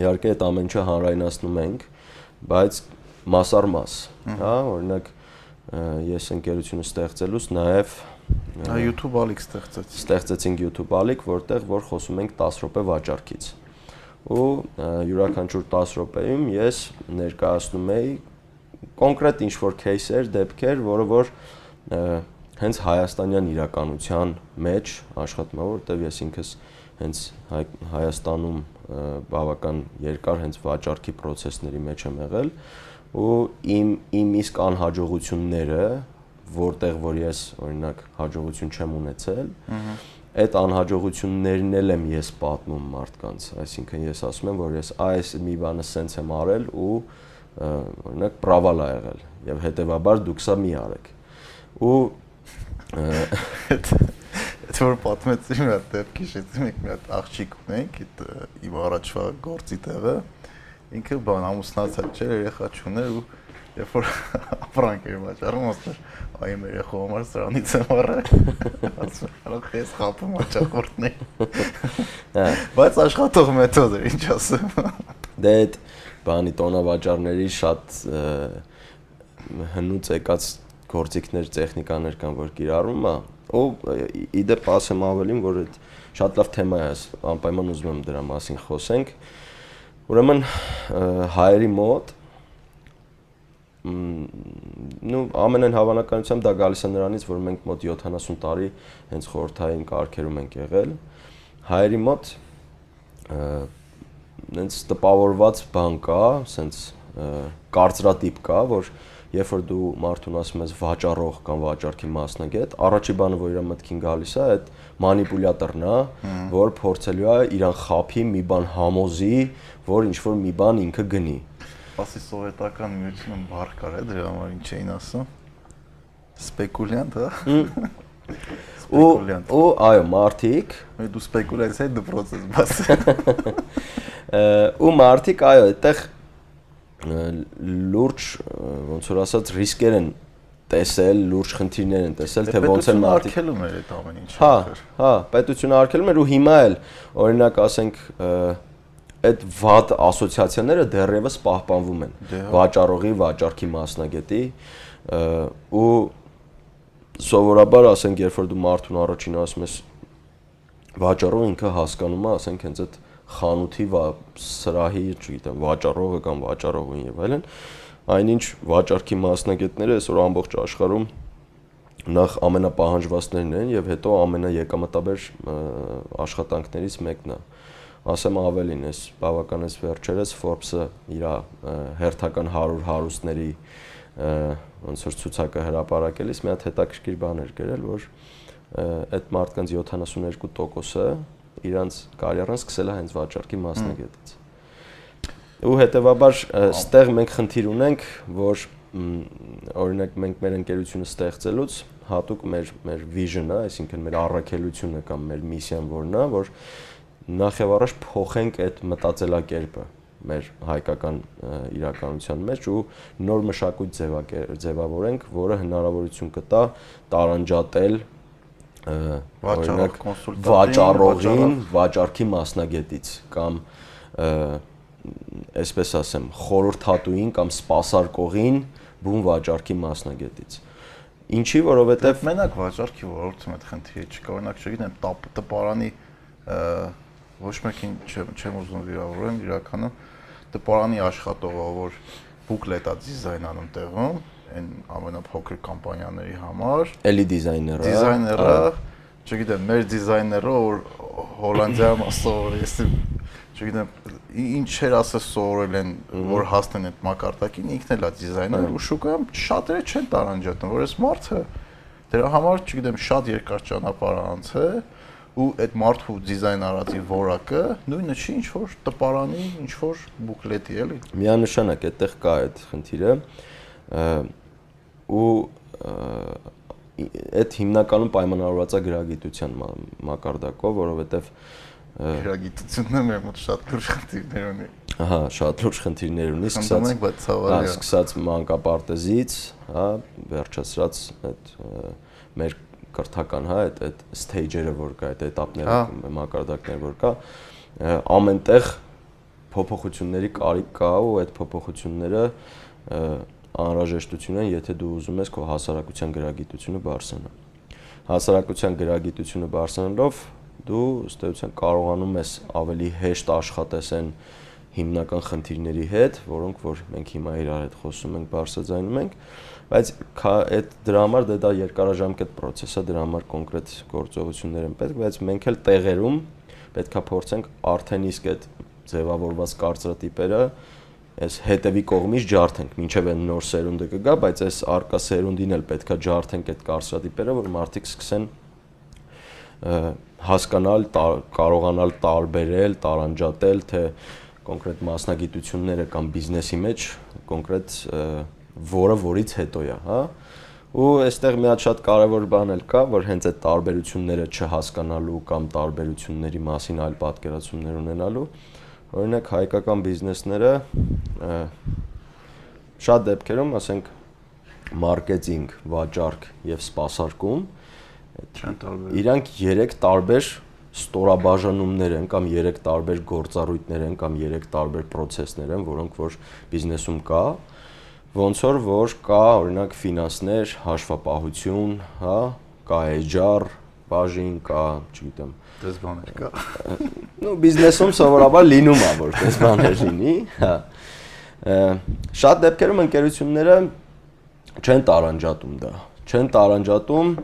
իհարկե այդ ամեն ինչը հանրայնացնում ենք, բայց մասար մաս, հա, օրինակ ես ընկերությունը ստեղծելուց նաև Դա YouTube ալիք ստեղծեց։ Ստեղծեցինք YouTube ալիք, որտեղ որ խոսում ենք 10 րոպե վաճառքից։ Ու յուրաքանչյուր 10 րոպեում ես ներկայացնում էի կոնկրետ ինչ-որ кейսեր, դեպքեր, որը որ հենց հայաստանյան իրականության մեջ աշխատում եմ, որտեղ ես ինքս հենց Հայաստանում բավական երկար հենց վաճառքի process-ների մեջ եմ եղել ու իմ իմ իսկ անհաջողությունները որտեղ որ ես օրինակ հաջողություն չեմ ունեցել, այդ անհաջողություններն էլ եմ ես պատմում մարդկանց, այսինքն ես ասում եմ, որ ես այս մի բանը սենց եմ արել ու օրինակ պրավալ ա եղել եւ հետեւաբար դուք սա մի արեք։ Ու այդ որ պատմեցի մի հատ դեպք հիշեցի մեկ մի հատ աղջիկ ունենք, իմ առաջվա գործի տեղը, ինքը բան ամուսնացած չէր, երեխա չուներ ու երբ որ ապրանք էր վաճառում, ասում այ մեր երեխու համար սրանից եմ առել։ Ասում եմ, հələ քեզ խափում աճախորդն է։ Հա, բայց աշխատող մեթոդ է, ինչ ասեմ։ Դե այդ բանի տոնավաճառների շատ հնուց եկած գործիքներ, տեխնիկաներ կան, որ կիրառում է, ու իդեպ ասեմ ավելին, որ այդ շատ լավ թեմա է, անպայման ուզում եմ դրա մասին խոսենք։ Ուրեմն հայերի մոտ նու ամենայն հավանականությամբ դա գալիս է նրանից, որ մենք մոտ 70 տարի հենց խորթային կարգերում ենք եղել։ Հայերի մոտ հենց տպավորված բան կա, հենց կարծրատիպ կա, որ երբ որ դու մարդուն ասում ես վաճառող կամ վաճառքի մասնագետ, առաջի բանը, որ իր մտքին գալիս է, այդ մանիպուլյատորն է, որ փորձելու է իրան խափի մի բան համոզի, որ ինչ որ մի բան ինքը գնի սպասի սովետական միությունը բառ կար է դրա համար ինչ էին ասում սպեկուլյանտ հա ու ու այո մարտիկ դու սպեկուլացիա դու process բաս ու մարտիկ այո այդտեղ լուրջ ոնց որ ասած ռիսկեր են տեսել, լուրջ խնդիրներ են տեսել, թե ոնց են մարդիկ արկելում էր այդ ամեն ինչը։ Հա, հա, պետությունը արկելում էր ու հիմա էլ օրինակ ասենք այդ վատ ասոցիացիաները դեռևս պահպանվում են. Դե հա։ վաճառողի, վաճառքի մասնագետի ու սովորաբար ասենք երբ որ դու մարդուն առաջին ասում ես վաճառող ինքը հասկանում է, ասենք հենց այդ խանութի սրահի, չգիտեմ, վաճառողը կամ վաճառողին եւ այլն, այնինչ վաճառքի մասնագետները այսօր ամբողջ աշխարհում նախ ամենապահանջվածներն են եւ հետո ամենաեկամտաբեր աշխատանքներից մեկն է ասեմ ավելին, այս բավականես վերջերս Forbes-ը իր հերթական 100 հարուստների ոնց որ ցուցակը հրապարակելիս մի հատ հետաքրքիր բան էր գրել, որ այդ մարդկանց 72%-ը իրանց կարիերան սկսել է հենց վաճառքի մասնագետից։ Ու հետեւաբար ստեղ մենք խնդիր ունենք, որ օրինակ մենք մեր ընկերությունը ստեղծելուց հատուկ մեր մեր vision-ը, այսինքն մեր առաքելությունը կամ մեր միսիան որն է, որ նախ եւ առաջ փոխենք այդ մտածելակերպը մեր հայկական իրականության մեջ ու նոր մշակույթ ձևավորենք, որը հնարավորություն կտա տարանջատել օրինակ վաճառողին, վաճառքի մասնագետից կամ այսպես ասեմ, խորհրդատուին կամ սպասարկողին բուն վաճառքի մասնագետից։ Ինչի, որովհետև մենակ վաճառքի ոլորտում այդ խնդիրը չկա, օրինակ չգիտեմ, տպարանի ոչ մեկին չեմ չեմ ուզում վիրավորեմ իրականում դպարանի աշխատողը որ բուկլետ է դիզայնանում տեղում այն ամենափոքր կամպանիաների համար էլի դիզայները դիզայները չգիտեմ մեր դիզայները որ հոլանդիայում ասող ես չգիտեմ ինչեր ասես սովորել են, որ հասնեն այդ մակարդակին, ինքն էլ է դիզայներ ու շուկայում շատերը չեն տարանջատում, որ այս մարդը դրա համար, չգիտեմ, շատ երկար ճանապարհ անցե ու այդ մարդու դիզայն արածի որակը նույնը չի ինչ որ տպարանի, ինչ որ բուկլետի էլի։ Միանշանակ այդտեղ կա այդ խնդիրը ու այդ հիմնականում պայմանավորված է գրագիտության մակարդակով, որովհետև գրագիտությունն է մեր մոտ շատ լուրջ խնդիրներ ունի։ Ահա, շատ լուրջ խնդիրներ ունի, սկսած բայց ցավալի է։ Սկսած մանկապարտեզից, հա, վերջացրած այդ մեր կրթական, հա, այդ այդ սթեյջերը որ կա, այդ этаպները, հա։ մակարդակները որ կա, ամենտեղ փոփոխությունների կարիք կա ու այդ փոփոխությունները անհրաժեշտություն են, եթե դու ուզում ես քո հասարակության գրագիտությունը բարձրանալ։ Հասարակության գրագիտությունը բարձրանալով դու ըստ էության կարողանում ես ավելի հեշտ աշխատես այն հիմնական խնդիրների հետ, որոնք որ մենք հիմա իրար հետ խոսում ենք, բարձրաձայնում ենք, բայց այդ դրա համար դե դա երկարաժամկետ process է, դրա համար կոնկրետ գործողություններ են պետք, բայց մենք էլ տեղերում պետքա փորձենք արդեն իսկ այդ ձևավորված կարծրատիպերը այս հետևի կողմից ջարդենք, ինչև այն նոր սերունդը կգա, բայց այս արկա սերունդին էլ պետքա ջարդենք այդ կարծրատիպերը, որ մարդիկ սկսեն հասկանալ, կարողանալ տարբերել, տարանջատել, թե կոնկրետ մասնագիտությունները կամ բիզնեսի մեջ կոնկրետ որը որից հետո է, հա? ու այստեղ մի հատ շատ կարևոր բան էլ կա, որ հենց այդ տարբերությունները չհասկանալու կամ տարբերությունների մասին այլ պատկերացումներ ունենալու, օրինակ հայկական բիզնեսները շատ դեպքերում, ասենք, մարքեթինգ, վաճառք եւ սպասարկում Իրանք 3 տարբեր ստորաբաժանումներ են կամ 3 տարբեր գործառույթներ են կամ 3 տարբեր process-ներ են, որոնք որ բիզնեսում կա, ոնց որ որ կա օրինակ ֆինանսներ, հաշվապահություն, հա, կա HR, բաժին կա, չգիտեմ, դες բաներ կա։ Ну, բիզնեսում սովորաբար լինում է որ դες բաներ լինի, հա։ Շատ դեպքերում ընկերությունները չեն տարանջատում դա, չեն տարանջատում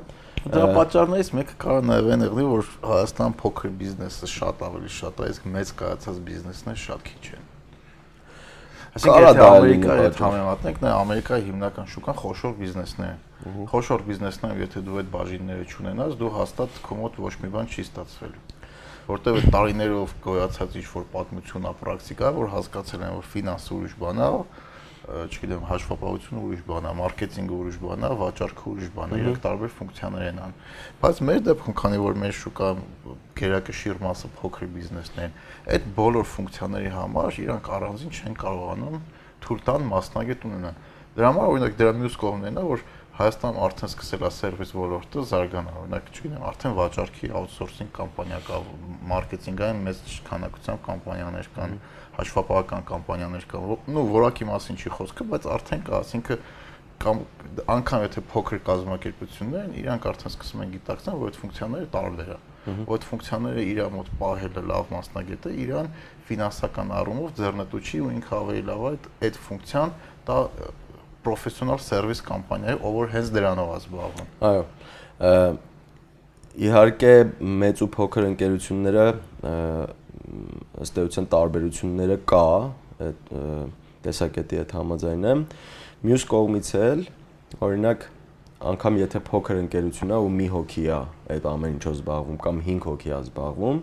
Դրա պատճառներից մեկը կարող նաև այն եղնի, որ Հայաստան փոքր բիզնեսը շատ ավելի շատ է, իսկ մեծ կայացած բիզնեսները շատ քիչ են։ Այսինքն եթե Ամերիկայի հետ համեմատնենք, նա Ամերիկայի հիմնական շուկան խոշոր բիզնեսներ է։ Խոշոր բիզնեսներում եթե դու այդ բաժինները չունենաս, դու հաստատ քո մոտ ոչ մի բան չի ստացվելու որտեղ այդ տարիներով գոյացած ինչ որ պատմություն, պրակտիկա, որ հասկացել են, որ ֆինանսը ուրիշ բան է, չգիտեմ, հաշվապահությունը ուրիշ բան է, մարքեթինգը ուրիշ բան է, վաճառքը ուրիշ բան է, իրենք տարբեր ֆունկցիաներ են անում։ Բայց մեր դեպքում, քանի որ մեր շուկա գերակշիռ մասը փոքր բիզնեսներ են, այդ բոլոր ֆունկցիաների համար իրանք առանձին չեն կարողանում թույլ տան մասնագետ ունենան։ Դրա համար օրինակ դրա մյուս կողմն է, որ Հայաստանում արդեն սկսել է սերվիս ոլորտը զարգանալ։ Օրինակ, չգիտեմ, արդեն վաճառքի աութսորսինգ կամպանիա կա, մարքեթինգային մեծ քանակությամբ կամպանիաներ կան, հաշվապահական կամպանիաներ կան։ Ну, որակի մասին չի խոսքը, բայց արդեն կա, ասինքն կամ անգամ եթե փոքր կազմակերպություններ են, իրանք արդեն սկսում են գիտակցել, որ այդ ֆունկցիաները տարբեր է։ այդ ֆունկցիաները իր մոտ պահելը լավ մասնագետը իրան ֆինանսական առումով ձեռնտու չի ու ինքը ավելի լավ է այդ ֆունկցիան դա պրոֆեսիոնալ սերվիս կամպանիայի, ով որ հենց դրանով է զբաղվում։ Այո։ Իհարկե մեծ ու փոքր ընկերությունները ըստ էության տարբերությունները կա, այդ տեսակետի հետ համաձայն եմ։ Մյուս կողմից էլ օրինակ անգամ եթե փոքր ընկերություն է ու մի հոգի է այդ ամեն ինչով զբաղվում կամ 5 հոգի է զբաղվում,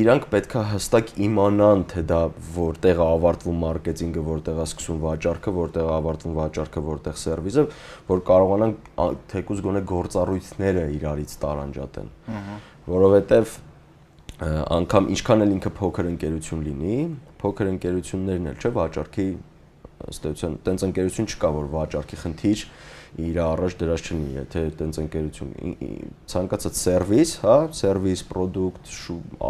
իրանք պետքա հստակ իմանան, թե դա որտեղ է ավարտվում մարքեթինգը, որտեղ է սկսում վաճառքը, որտեղ է ավարտվում վաճառքը, որտեղ սերվիսը, որ կարողանան թեկուզ գոնե գործառույթները իրարից տարանջատեն։ Որովհետև անգամ ինչքան էլ ինքը փոքր ընկերություն լինի, փոքր ընկերություններն էլ չէ վաճառքի ըստ էության տենց ընկերություն չկա, որ վաճառքի խնդիր իր առաջ դրած չնի, եթե տենց ընկերություն ցանկացած սերվիս, հա, սերվիս, product,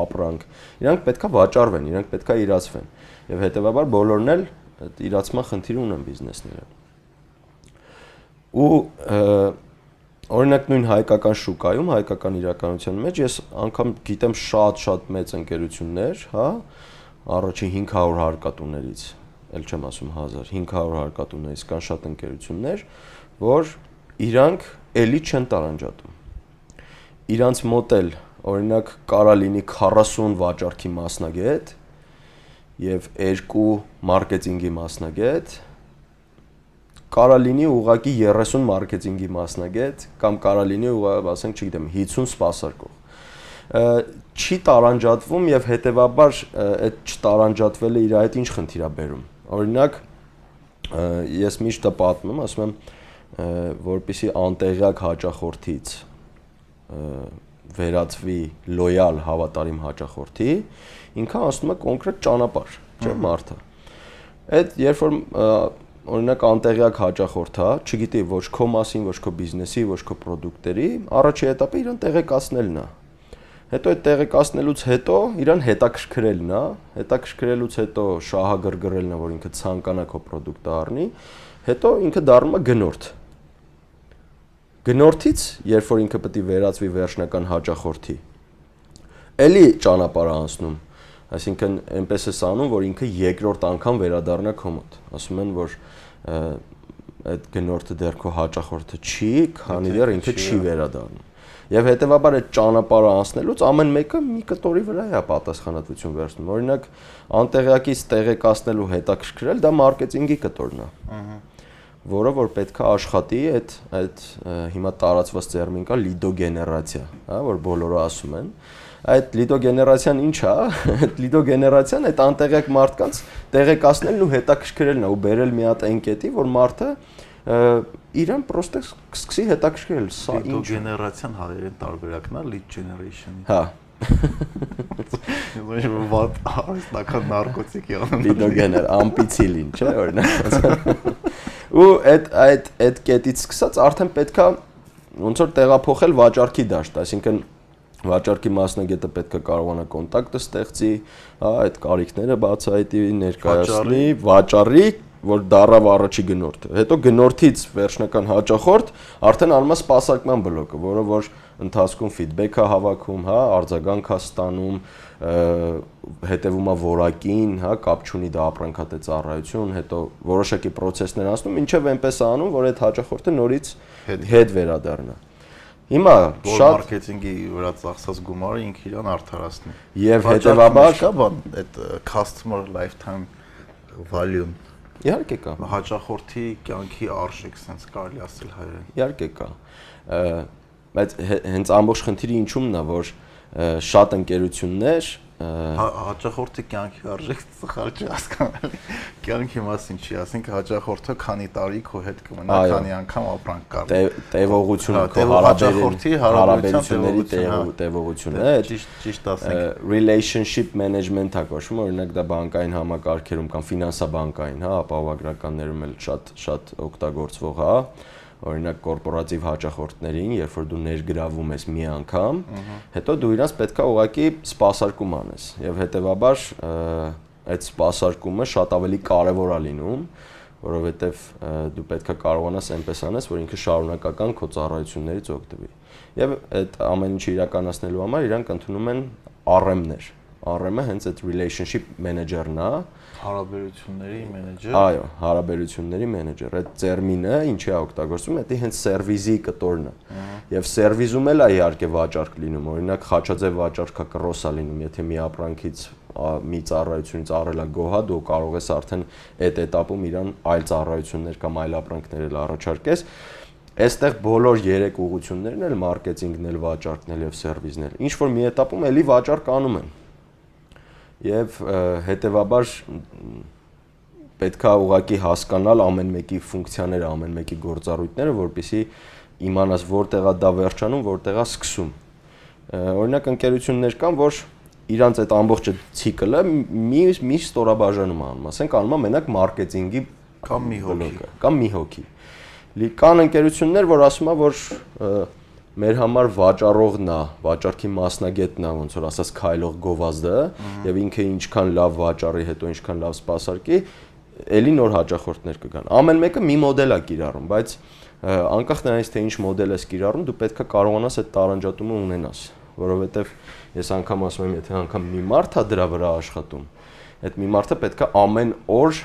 ապրանք, իրանք պետքա վաճառվեն, իրանք պետքա իրացվեն։ Եվ հետեւաբար բոլորն էլ իրացման խնդիր ունեն բիզնեսները։ Ու օրինակ նույն հայկական շուկայում, հայկական իրականության մեջ ես անգամ գիտեմ շատ-շատ մեծ ընկերություններ, հա, առաջին 500 հարկատուներից, ել չեմ ասում 1000, 500 հարկատուներից կան շատ ընկերություններ, որ իրանք էլի չեն տարանջատում։ Իրանց մոտ էլ օրինակ կարա լինի 40 վաճառքի մասնագետ եւ 2 մարքեթինգի մասնագետ կարա լինի ուղակի 30 մարքեթինգի մասնագետ կամ կարա լինի ասենք չգիտեմ 50 սպասարկող չի տարանջատվում եւ հետեւաբար այդ չտարանջատվելը իր այդ ինչ խնդիր է բերում օրինակ ես միշտ պատմում ասում եմ որպիսի անտեղյակ հաճախորդից վերածվի լոյալ հավատարիմ հաճախորդի ինքը ասում է կոնկրետ ճանապարհ չէ մարդը այդ երբ որ օրինակ անտեղյակ հաճախորդ հա, չգիտի ոչ քո մասին, ոչ քո բիզնեսի, ոչ քո product-երի, առաջի этаպը իրան տեղեկացնելն է։ Հետո այդ տեղեկացնելուց հետո իրան հետաքրքրելն է, հետաքրքրելուց հետո շահագրգռելն է, որ ինքը ցանկանա քո product-ը առնի, հետո ինքը դառնում է գնորդ։ Գնորդից, երբ որ ինքը պետք է վերածվի վերջնական հաճախորդի, էլի ճանապարհ անցնում Այսինքն այնպես է անում, որ ինքը երկրորդ անգամ վերադառնա քո մոտ։ Ասում են, որ այդ գնորդը դեռ քո հաճախորդը չի, քանի դեռ ինքը չի վերադառնում։ Եվ հետեւաբար այդ ճանապարհը անցնելուց ամեն մեկը մի կտորի վրա է պատասխանատվություն վերցնում։ Օրինակ, անտեղյակից տեղեկացնելու հետաքրքրել դա մարքեթինգի կտորն է։ Ահա որը որ պետքա աշխատի այդ այդ հիմա տարածված տերմին կա լիդոգեներացիա, հա, որ բոլորը ասում են այդ լիդոգեներացիան ինչ է, այդ լիդոգեներացիան այդ անտեղյակ մարդկանց տեղեկացնելն ու հետաքրքրելն է ու բերել մի հատ ընկետի, որ մարդը իրան պրոստը սկսի հետաքրքրել, սա ինչ լիդոգեներացիան հայերեն տարբերակն է lead generation-ի։ Հա, Ոչ ոտ արստական նարկոտիկի անում։ Լիդոգեներ, ամպիցիլին, չէ՞ օրինակ։ Ու այդ այդ այդ կետից սկսած արդեն պետքա ոնց որ տեղափոխել վաճառքի դաշտ, այսինքն վաճառքի մասնագետը պետք է կարողանա կոնտակտը ստեղծի, հա, այդ կարիքները բացահայտի, ներկայացնի, վաճառի, որ դարավ առաջի գնորդը։ Հետո գնորդից վերջնական հաճախորդ արդեն անում է սպասարկման բլոկը, որը որ ընթացքում ֆիդբեք է հավաքում, հա, արձագանք է ստանում, հետևում է որակին, հա, կապ չունի դա ապրանքատե ծառայություն, հետո որոշակի process-ներ անցնում, ինչև այնպես անում, որ այդ հաճախորդը նորից հետ վերադառնա։ Հիմա շատ մարքեթինգի վրա ծախսած գումարը ինքը իրան արդարացնի։ Եվ հետեւաբար կա բան այդ customer lifetime value-ն։ Իհարկե կա։ Հաճախորդի կյանքի արժեք, sense կարելի ասել հայերեն։ Իհարկե կա։ Բայց հենց ամբողջ խնդիրը ինչումն է, որ շատ ընկերություններ Հա, հաճախորդի կյանքի արժեք սխալ չի հասկանալի։ Կյանքի մասին չի, ասենք հաճախորդը քանի տարի քո հետ կմնա, քանի անգամ ապրանք կար։ Տևողությունը քո հարաբերությունների հարաբերությունների տևողությունը է։ Ճիշտ, ճիշտ ասենք։ Relationship management-ա կոչվում, օրինակ դա բանկային համակարգերում կամ ֆինանսաբանկային, հա, ապահովագրականներում էլ շատ շատ օգտագործվող, հա օրինակ կորպորատիվ հաճախորդներին, երբ որ դու ներգրավում ես մի անգամ, հետո դու իրանց պետքա ուղակի սպասարկում անես եւ հետեւաբար այդ սպասարկումը շատ ավելի կարեւոր է լինում, որովհետեւ դու պետքա կարողանաս այնպես անես, որ ինքը շարունակական քո ծառայություններից օգտվի։ Եվ այդ ամեն ինչը իրականացնելու համար իրանք ընդունում են RM-ներ։ RM-ը հենց այդ relationship manager-ն է, հարաբերությունների մենեջեր։ Այո, հարաբերությունների մենեջեր։ Այդ ծերմինը ինչի է օգտագործվում, դա հենց սերվիզի կտորն է։ Եվ սերվիզում էլ է իհարկե վաճառք լինում, օրինակ Խաչաձև վաճառքը կրոսա լինում, եթե մի ապրանքից մի ծառայությունից առելա գոհա, դու կարող ես արդեն այդ этаպում իրան այլ ծառայություններ կամ այլ ապրանքներ էլ առաջարկես։ Այստեղ բոլոր երեք ուղություններն էլ մարքեթինգն էլ, վաճառքն էլ եւ սերվիսն էլ։ Ինչ որ մի этаպում էլի վաճառք անում են եւ հետեւաբար պետքա ուղակի հասկանալ ամեն մեկի ֆունկցիաները, ամեն մեկի գործառույթները, որpիսի իմանաս որտեղա դա վերջանում, որտեղա սկսում։ Օրինակ ընկերություններ կան, որ իրանց այդ ամբողջը ցիկլը մի մի ստորաբաժանում անում, ասենք անում է մենակ մարքեթինգի կամ մի հոգի, կամ մի հոգի։ կան ընկերություններ, որ ասում է, որ մեր համար վաճառողն է, վաճառքի մասնագետն է, ոնց որ ասած քայլող գովազդը, եւ ինքը ինչքան լավ վաճառի, հետո ինչքան լավ սպասարկի, ելի նոր հաճախորդներ կգան։ Ամեն մեկը մի մոդել է կիրառում, բայց անկախ նրանից թե ինչ մոդել ես կիրառում, դու պետք է կարողանաս այդ տարանջատումը ունենաս, որովհետեւ ես անգամ ասում եմ, եթե անգամ մի մարդ է դրա վրա աշխատում, այդ մի մարդը պետք է ամեն օր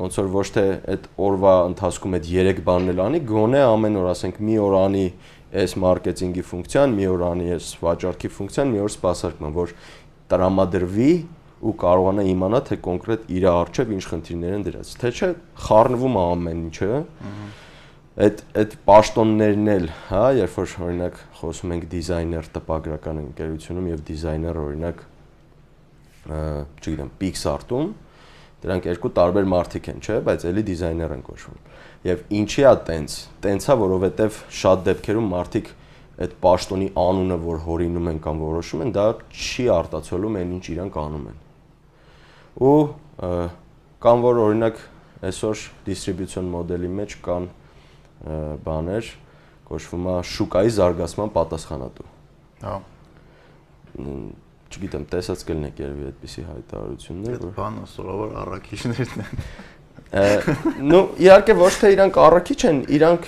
ոնց որ ոչ թե այդ օրվա ընթացքում այդ 3 բանն էլ անի, գոնե ամեն օր ասենք մի օր անի այս մարքեթինգի ֆունկցիան, մի օր անի այս վաճառքի ֆունկցիան, մի օր սպասարկման, որ տրամադրվի ու կարողանա իմանա թե կոնկրետ իր արժև ինչ խնդիրներ են դրած։ Թե չէ խառնվում է ամեն ինչը։ Այդ այդ պաշտոններն էլ, հա, երբ որ օրինակ խոսում ենք դիզայներ տպագրական ընկերությունում եւ դիզայներ օրինակ չգիտեմ, Pixar-ում, դրանք երկու տարբեր մարդիկ են, չէ, բայց ելի դիզայներ են կոչվում։ Եվ ինչի է տենց։ Տենցա, որովհետև շատ դեպքերում մարդիկ այդ պաշտոնի անունը, որ հորինում են կամ որոշում են, դա չի արտացոլում այն ինչ իրանք անում են։ Ու կամ որ օրինակ այսօր դիստրիբյուցիոն մոդելի մեջ կան բաներ, կոչվում է շուկայի զարգացման պատասխանատու։ Հա չգիտեմ, տեսած կլինեք երևի այդպիսի հայտարարություններ, որ բանը սովոր առաքիչներն են նո իհարկե ոչ թե իրանք առաքիչ են, իրանք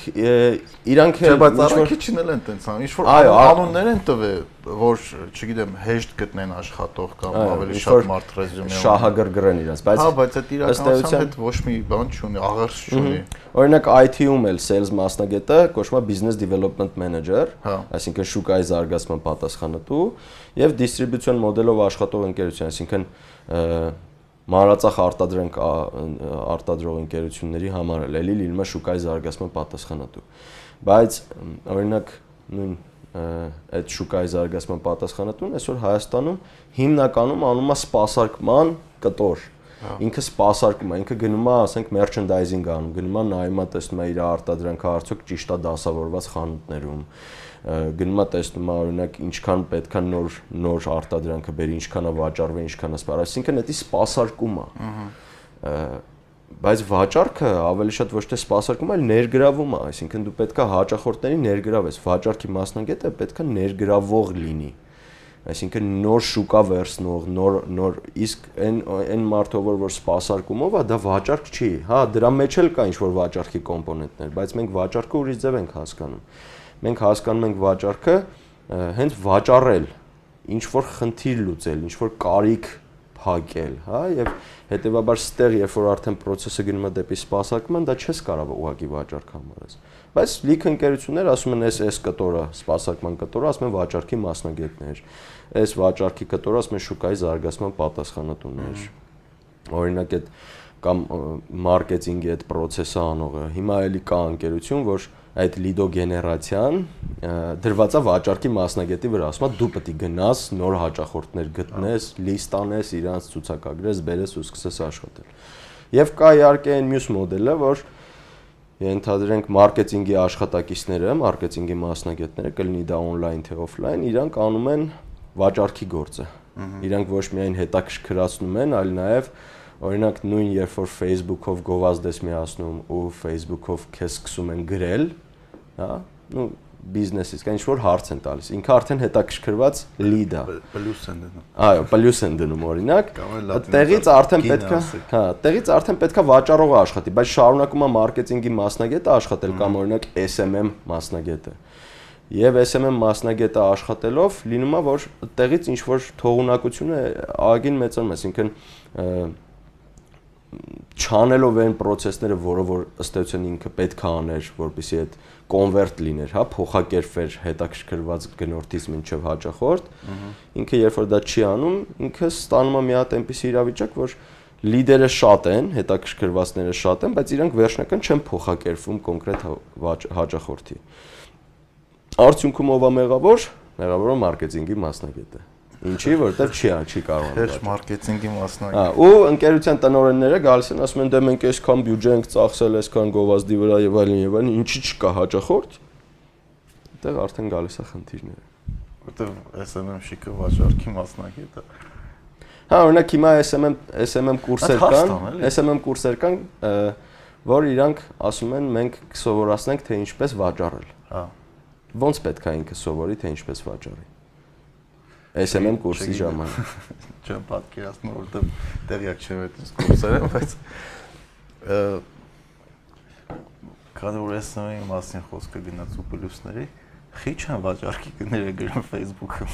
իրանք էլ բայց առաքիչն էլ են տենց անում, ինչ որ անուններ են տվել, որ չգիտեմ, հեշտ գտնեն աշխատող կամ ավելի շատ մարդ ռեզյումե շահագրգռեն իրաց, բայց Հա, բայց այդ իրականության հետ ոչ մի բան չունի, աղերս չունի։ Օրինակ IT-ում էլ sales մասնագետը կոչվում է business development manager, հա։ այսինքն շուկայի զարգացման պատասխանատու եւ distribution մոդելով աշխատող ընկերություն, այսինքն մանրածախ արտադրանք արտադրող ընկերությունների համար էլ էլի լինում է շուկայի զարգացման պատասխանատու։ Բայց օրինակ նույն այդ շուկայի զարգացման պատասխանատուն այսօր Հայաստանում հիմնականում անում է սպասարկման կտոր։ Ինքը սպասարկում է, ինքը գնում է, ասենք, merchandising անում, գնում է նայում է, տեսնում է իր արտադրանքը արդյոք ճիշտ է դասավորված խանութներում, գնում է տեսնում է օրինակ ինչքան պետքա նոր նոր արտադրանքը բերի, ինչքան է վաճառվի, ինչքան է սպառ, այսինքն դա սպասարկում է։ Բայց վաճառքը ավելի շատ ոչ թե սպասարկում, այլ ներգրավում է, այսինքն դու պետքա հաճախորդներին ներգրավես, վաճառքի մասնագետը պետքա ներգրավող լինի այսինքն նոր շուկա վերցնող, նոր նոր իսկ այն այն մարդը որ որ սպասարկումով է, դա վաճառք չի։ Հա, դրա մեջ էլ կա ինչ որ վաճառքի կոմպոնենտներ, բայց մենք վաճառքը ուրիշ ձև ենք հասկանում մենք հասկանում ենք վաճառքը հենց վաճառել, ինչ որ խնդիր լուծել, ինչ որ կարիք փակել, հա, եւ հետեւաբար ստեղ երբ որ արդեն process-ը գնում է դեպի սպասարկման, դա չես կարող ուղակի վաճառք համարես։ Բայց լիք ընկերություններ ասում են, այս այս կտորը, սպասարկման կտորը, ասում են վաճառքի մասնագետներ։ Այս վաճառքի կտորը ասում են շուկայի զարգացման պատասխանատուներ։ Օրինակ այդ կամ մարքեթինգի այդ process-ը անողը։ Հիմա էլի կա ընկերություն, որ այդ լիդո գեներացիան դրված է վաճառքի մասնագետի վրա, ասում է դու պետք է գնաս, նոր հաճախորդներ գտնես, լիստ անես, իրանց ցուցակագրես, բերես ու սկսես աշխատել։ Եվ կա իհարկե այն մյուս մոդելը, որ ենթադրենք մարքեթինգի աշխատակիցները, մարքեթինգի մասնագետները, կլինի դա on-line թե off-line, իրանք անում են վաճառքի գործը։ Իրանք ոչ միայն հետաքրքրացնում են, այլ նաև Օրինակ նույն երբ որ Facebook-ով գովազդ ես միացնում ու Facebook-ով քեզ սկսում են գրել, հա, ну բիզնեսից կան ինչ որ հարց են տալիս։ Ինքը արդեն հետաքրքրված lead է։ Պլյուս են դնում։ Այո, պլյուս են դնում օրինակ։ Տեղից արդեն պետքա, հա, տեղից արդեն պետքա վաճառողը աշխատի, բայց շարունակում է մարքեթինգի մասնագետը աշխատել կամ օրինակ SMM մասնագետը։ Եվ SMM մասնագետը աշխատելով լինում է որ տեղից ինչ որ թողունակությունը ագին մեծանում է, այսինքն չանելով այն process-ները, որը որ ըստ էության ինքը պետք է աներ, որպեսզի այդ convert լիներ, հա, փոխակերպվեր հետաքրքրված գնորդից մինչև հաճախորդ, ինքը երբ որ դա չի անում, ինքը ստանում է մի հատ այնպիսի իրավիճակ, որ լիդերը շատ են, հետաքրքրվածները շատ են, բայց իրանք վերջնական չեն փոխակերպվում կոնկրետ հաճախորդի։ Արդյունքում ով է մեղավոր։ Մեղավորը մարքեթինգի մասնագետը։ Ինչի, որովհետև չի չի կարող։ Հեշ մարքեթինգի մասնագետ։ Հա, ու ընկերության տնօրենները գալիս են ասում են դե մենք այսքան բյուջե ենք ծախսել, այսքան գովազդի վրա եւ այլն եւ այլն, ինչի չկա հաճախորդ։ Այդտեղ արդեն գալիս է խնդիրները։ Որտեվ SMM շիկը վաճառքի մասնագետը։ Հա, օրինակ հիմա SMM SMM կուրսեր կան, SMM կուրսեր կան, որ իրանք ասում են մենք կսովորացնենք թե ինչպես վաճառել։ Հա։ Ոնց պետք է ինքը սովորի թե ինչպես վաճառի։ SMM կուրսի ժամանակ։ Չեմ պատկերացնում, որովհետև տեղյակ չեմ այդ կուրսերը, բայց քանի որ SMM-ի մասին խոսքը գնաց ու պլյուսների, խիչ են վաճառքի գները գրում Facebook-ում։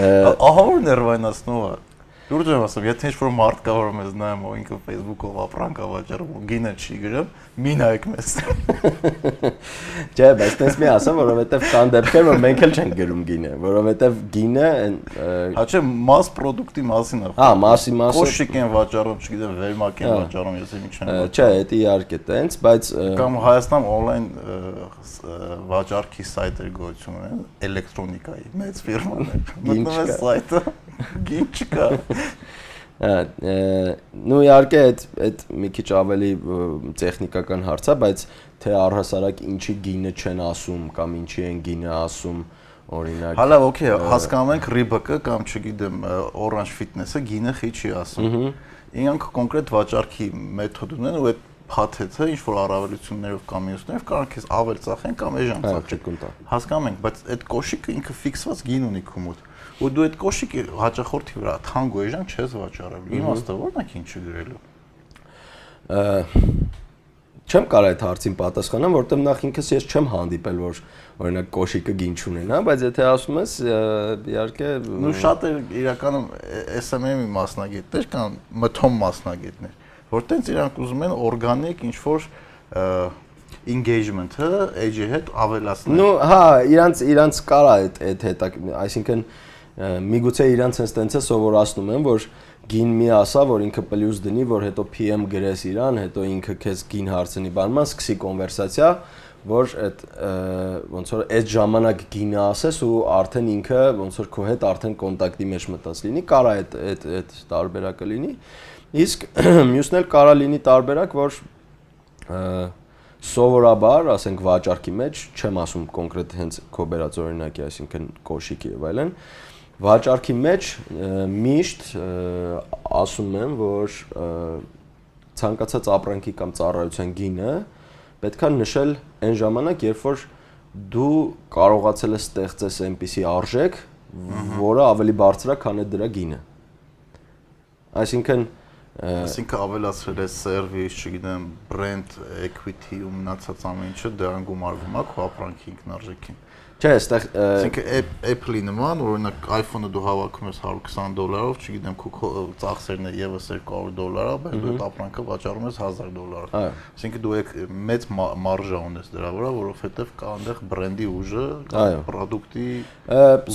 Ահա որ ներվայնացնող է։ Լուրջ եմ ասում, եթե ինչ-որ մարդ կա, որ մեզ նայում, ու ինքը Facebook-ով ապրանք ավաճառում ու գինը չի գրում, մի նայեք մեզ։ Չէ, բայց տես մի ասեմ, որովհետև կան դեպքեր, որ մենք էլ չենք գրում գինը, որովհետև գինը Հա չէ, մաս product-ի մասին է։ Հա, մասի մասը Կոշիկ են վաճառում, չգիտեմ, վերմակ են վաճառում, ես ինչ չեմ։ Չէ, դա իհարկե տենց, բայց կամ Հայաստան on-line վաճառքի սայթեր գոյություն ունեն, էլեկտրոնիկայի մեծ ֆիրմաներ։ Մտնում ես սայթը, գին չկա։ նու իհարկե այդ այդ մի քիչ ավելի տեխնիկական հարց է, բայց թե առհասարակ ինչի գինը չեն ասում կամ ինչի են գինը ասում, օրինակ Հալա, օքեյ, հասկանում ենք Reebok-ը կամ չգիտեմ Orange Fitness-ը գինը խի չի ասում։ Իրանք կոնկրետ վաճառքի մեթոդ ունեն ու այդ փաթեթը ինչ որ առավելություններով կամ մյուսներով կարող քեզ ավել ծախեն կամ էժան ծախեն։ Հասկանում ենք, բայց այդ կոշիկը ինքը ֆիքսված գին ունի քո մոտ ու դու այդ կոշիկի հաճախորդի վրա թանգ ու էժան չես վաճառել։ Իմաստը ո՞րն է քին չգրելու։ Չեմ կարող այդ հարցին պատասխանեմ, որտեղ նախ ինքս ես չեմ հանդիպել, որ օրինակ կոշիկը գին չունենա, բայց եթե ասում ես, իհարկե նու շատ է իրականում SMM-ի մասնագետներ կան մթոմ մասնագետներ, որ տենց իրանք ուզում են օրգանիկ ինչ որ engagement-ը edge-ի հետ ավելացնել։ Նու, հա, իրանց իրանց կարա այդ այդ հետա, այսինքն միգուցե իրանց հենց տենց է սովորացնում են, որ գին մի ասա, որ ինքը պլյուս դնի, որ հետո PM գրես իրան, հետո ինքը քեզ գին հարցնի բանման, սկսի կոնվերսացիա, որ այդ ոնց որ այդ ժամանակ գինը ասես ու արդեն ինքը ոնց որ քո հետ արդեն կոնտակտի մեջ մտած լինի, կարա այդ այդ այդ տարբերակը լինի։ Իսկ մյուսն էլ կարա լինի տարբերակ, որ սովորաբար, ասենք վաճառքի մեջ, չեմ ասում կոնկրետ հենց քո բերած օրինակի, այսինքն կոշիկի եւ այլն, վաճառքի մեջ միշտ ասում եմ, որ ցանկացած ապրանքի կամ ծառայության գինը պետքա նշել այն ժամանակ, երբ որ դու կարողացել ես ստեղծես այնպիսի արժեք, որը ավելի բարձր է, քան այդ դրա գինը։ Այսինքն Այսինքն ավելացրել է սերվիս, չգիտեմ, brand equity ու մնացած ամեն ինչը դրան գումարվում է քո ապրանքի ինքնարժեքին։ Չէ, այստեղ այսինքն Apple-ի նման, օրինակ iPhone-ը դու հավաքում ես 120 դոլարով, չգիտեմ, քո ծախսերն է եւս 200 դոլար, բայց դու այդ ապրանքը վաճառում ես 1000 դոլարով։ Այսինքն դու մեծ մարժա ունես դրա վրա, որովհետեւ կա այնտեղ բրենդի ուժը, product-ի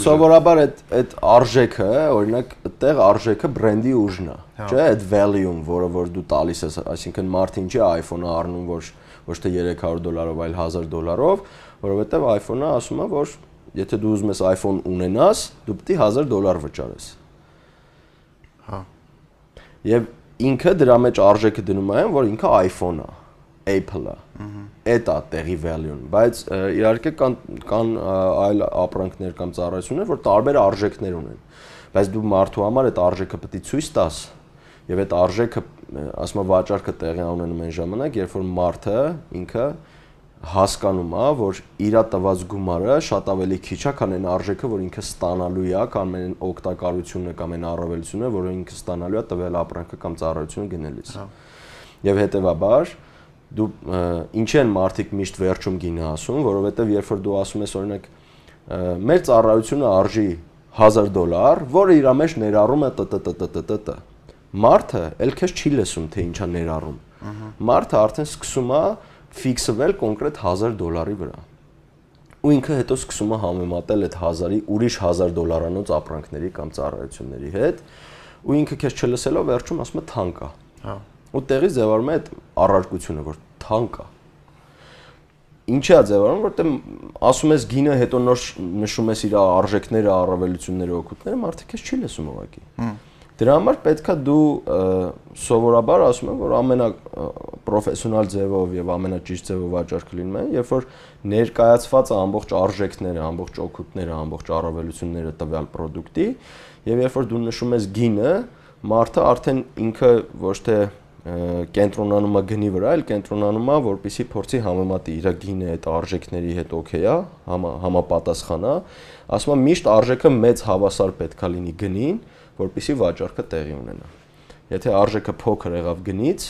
Սովորաբար այդ այդ արժեքը, օրինակ, այդտեղ արժեքը բրենդի ուժն է, հա։ չէ՞, այդ value-ն, որը որ դու տալիս ես, այսինքն մարդին չի iPhone-ը առնում, որ ոչ թե 300 դոլարով, այլ 1000 դոլարով, որովհետև iPhone-ը ասում է, որ եթե դու ուզում ես iPhone ունենաս, դու պետք է 1000 դոլար վճարես։ Հա։ Եվ ինքը դրա մեջ արժեքը դնում է, որ ինքը iPhone-ը, Apple-ը։ Այդ է տեղի value-ն, բայց իհարկե կան կան այլ ապրանքներ կամ ծառայություններ, որ տարբեր արժեքներ ունեն։ Բայց դու մարդու համար այդ արժեքը պետք է ցույց տաս, եւ այդ արժեքը, ասում եմ, վաճառքը տեղի ունենում այն ժամանակ, երբ որ մարդը ինքը հասկանում է, որ իր տված գումարը շատ ավելի քիչ է, քան այն արժեքը, որ ինքը ստանալու է, կամ այն օգտակարությունը կամ այն առավելությունը, որը ինքը ստանալու է տվել ապրանքը կամ ծառայությունը գնելիս։ հա։ Եվ հետեւաբար դու ինչի են մարդիկ միշտ վերջում գինը ասում, որովհետև երբ որ դու ասում ես օրինակ մեր ծառայությունը արժի 1000 դոլար, որը իր մեջ ներառում է տտտտտտ։ Մարդը ել քեզ չի լսում, թե ինչա ներառում։ Մարդը արդեն սկսում է ֆիքսվել կոնկրետ 1000 դոլարի վրա։ Ու ինքը հետո սկսում է համեմատել այդ 1000-ի ուրիշ 1000 դոլարանոց ապրանքների կամ ծառայությունների հետ, ու ինքը քեզ չլսելով վերջում ասում է թանկ է։ Հա։ Ու տեղի ձևարում է այդ առարկությունը, որ թանկ է։ Ինչի է ձևարում, որտեղ ասում ես գինը, հետո նոր նշում ես իր արժեքները, առավելությունները, օգուտները, մարդը քեզ չի լսում ուղղակի։ Հմ Դրա համար պետքա դու սովորաբար ասում եմ, որ ամենա պրոֆեսիոնալ ձևով եւ ամենաճիշտ ձևով վաճառքը լինում է, երբ որ ներկայացված է ամբողջ արժեքները, ամբողջ օգուտները, ամբողջ առավելությունները տվյալ product-ի եւ երբ որ դու նշում ես գինը, մարդը արդեն ինքը ոչ թե կենտրոնանում է գնի վրա, այլ կենտրոնանում է, որպիսի փորձի համեմատի իր գինը այդ արժեքների հետ օքեյ է, համա, համապատասխան է։ Ասում եմ միշտ արժեքը մեծ հավասար պետքա լինի գնին, որpիսի վաճառքը տեղի ունենա։ Եթե արժեքը փոքր եղավ գնից,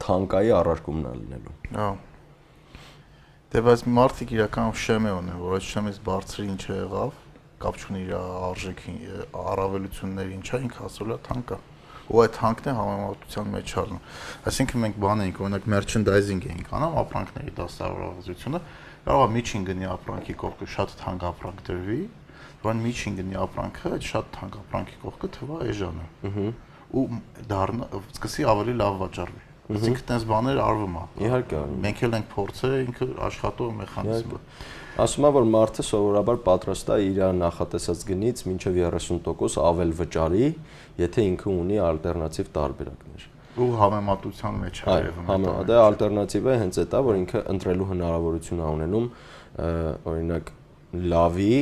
թանկայի առարկումն է լինելու։ Հա։ Դե բայց մարդիկ իրականում շեմ է ունեն, որ այդ շեմից բարձր ինչ եղավ, կապ չունի իր արժեքի առավելությունների ինչա ինքը ասել է թանկա ու այդ հանքն է համեմատության մեջ առնում այսինքն մենք բան էինք օրինակ merchandising էինք անում ապրանքների դասավորվածությունը կարող է միջին գնի ապրանքի կողքը շատ թանկ ապրանք դրվի բան միջին գնի ապրանքը այդ շատ թանկ ապրանքի կողքը թվա էժանը ու դառնա սկսի ավելի լավ վաճառվի Այսինքն տես բաներ արվում է։ Իհարկե արվում։ Մենք էլ ենք փորձել ինքը աշխատող մեխանիզմը։ Ասում եմ, որ մարդը սովորաբար պատրաստ է իր նախատեսած գնից մինչև 30% ավել վճարի, եթե ինքը ունի ալտերնատիվ տարբերակներ ու համեմատության մեջ է երևում։ Այո, դա ալտերնատիվը հենց այդ է, որ ինքը ընտրելու հնարավորություն ունենում, օրինակ լավի,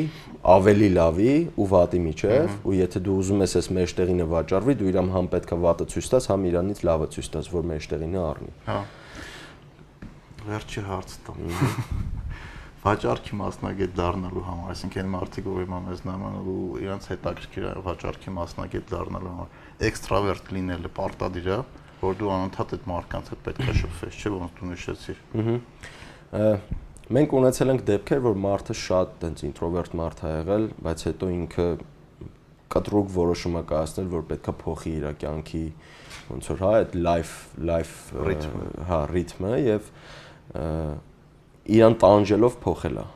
ավելի լավի ու վատի միջև, ու եթե դու ուզում ես այս մեջտեղինը վաճառվի, դու իրամ համ պետքա վատը ցույց տաս, համ իրանից լավը ցույց տաս, որ մեջտեղինը առնի։ Հա։ Վերջի հարցը տամ։ վաճառքի մասնագետ դառնալու համար, այսինքն մարդիկ ով իմա մեզ նման ու իրանց հետաքրքիր է վաճառքի մասնագետ դառնալու համար, էքստրավերտ լինելը պարտադիր է, որ դու անընդհատ այդ մարդկանց հետ պետք է շփվես, չէ՞ ոնց դու նշեցիր։ Ահա Մենք ունեցել ենք դեպքեր, որ մարդը շատ տենց ինտրովերտ մարդ ա եղել, բայց հետո ինքը կտրուկ որոշում է կայացնել, որ պետքա փոխի իր կյանքի ոնց որ հա այդ life life հա ռիթմը եւ իրան տանջելով փոխելա։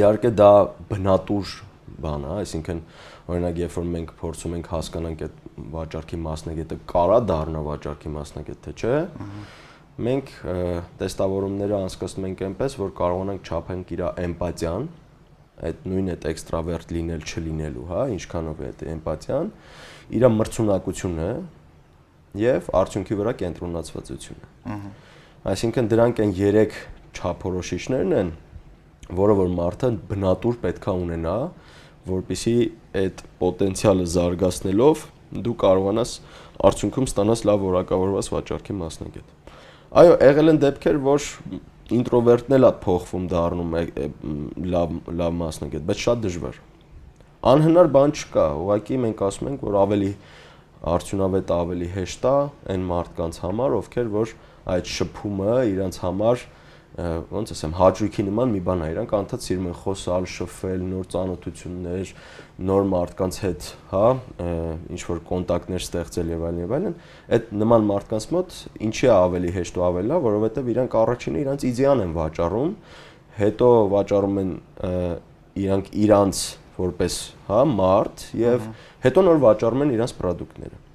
Իհարկե դա բնատուր բան է, այսինքն օրինակ երբ որ մենք փորձում ենք հասկանանք այդ վաճառքի մասնագետը կարա դառնա վաճառքի մասնագետ թե չէ, մենք տեստավորումները անցկացնում ենք այնպես, որ կարողանանք չափենք իր էմպաթիան, այդ նույն այդ էքստրավերտ լինել չլինելու, հա, ինչքանով է այդ էմպաթիան, իր մրցունակությունը եւ արդյունքի վրա կենտրոնացվածությունը։ Ահա։ Այսինքն դրանք են 3 չափորոշիչներն են, որը որ մարդը բնատուր պետքա ունենա, որpիսի այդ պոտենցիալը զարգացնելով դու կարողանաս արդյունքում ստանաս լավ որակավորված վաճառքի մասնագետ։ Այո, եղել են դեպքեր, որ ինտրովերտն էլ է փոխվում դառնում լավ լավ մասնագետ, բայց շատ դժվար։ Անհնար բան չկա, ուղղակի մենք ասում ենք, որ ավելի արդյունավետ ավելի հեշտ է այն մարդկանց համար, ովքեր որ այդ շփումը իրancs համար ոնց ասեմ, հաճույքի նման մի բան է, իրանք անդադ սիրում են խոսալ, շփվել, նոր ծանոթություններ, նոր մարդկանց հետ, հա, ինչ որ կոնտակտներ ստեղծել եւ այլն եւ այլն, այդ նման մարդկանց մոտ ինչի է ավելի հեշտ ու ավելի լավ, որովհետեւ իրանք առաջինը իրանք իդեան են վաճառում, հետո վաճառում են իրանք իրանք որպես, հա, մարդ եւ հետո նոր վաճառում են իրանք ապրանքները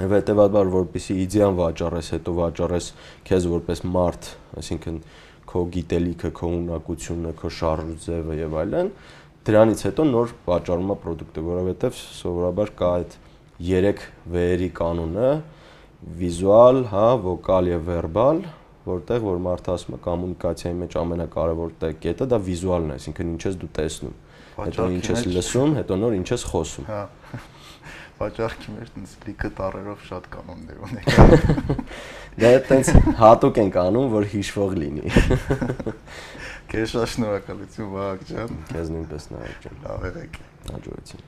եւ հետեւաբար որպեսի իդեան վաճառես, հետո վաճառես քեզ որպես մարդ, այսինքն քո գիտելիքը, քո ունակությունը, քո շարժուձևը եւ այլն, դրանից հետո նոր վաճառումա ապրանքը, որովհետեւ սովորաբար կա այդ 3 V-երի կանոնը՝ վիզուալ, հա, վոկալ եւ վերբալ, որտեղ որ մարդը ասում է կոմունիկացիայի մեջ ամենակարևոր կետը դա վիզուալն է, այսինքն ինչ ես դու տեսնում, հետո ինչ ես լսում, հետո նոր ինչ ես խոսում։ Հա վաճառքի մեջ տենց լիքը տարերով շատ կանոններ ունի։ Դա այտենց հատուկ ենք անում, որ հիշվող լինի։ Քեզ շնորհակալություն Վահագ ջան։ Քեզ նույնպես նայեք ջան։ Լավ եղեք։ Հաջողություն։.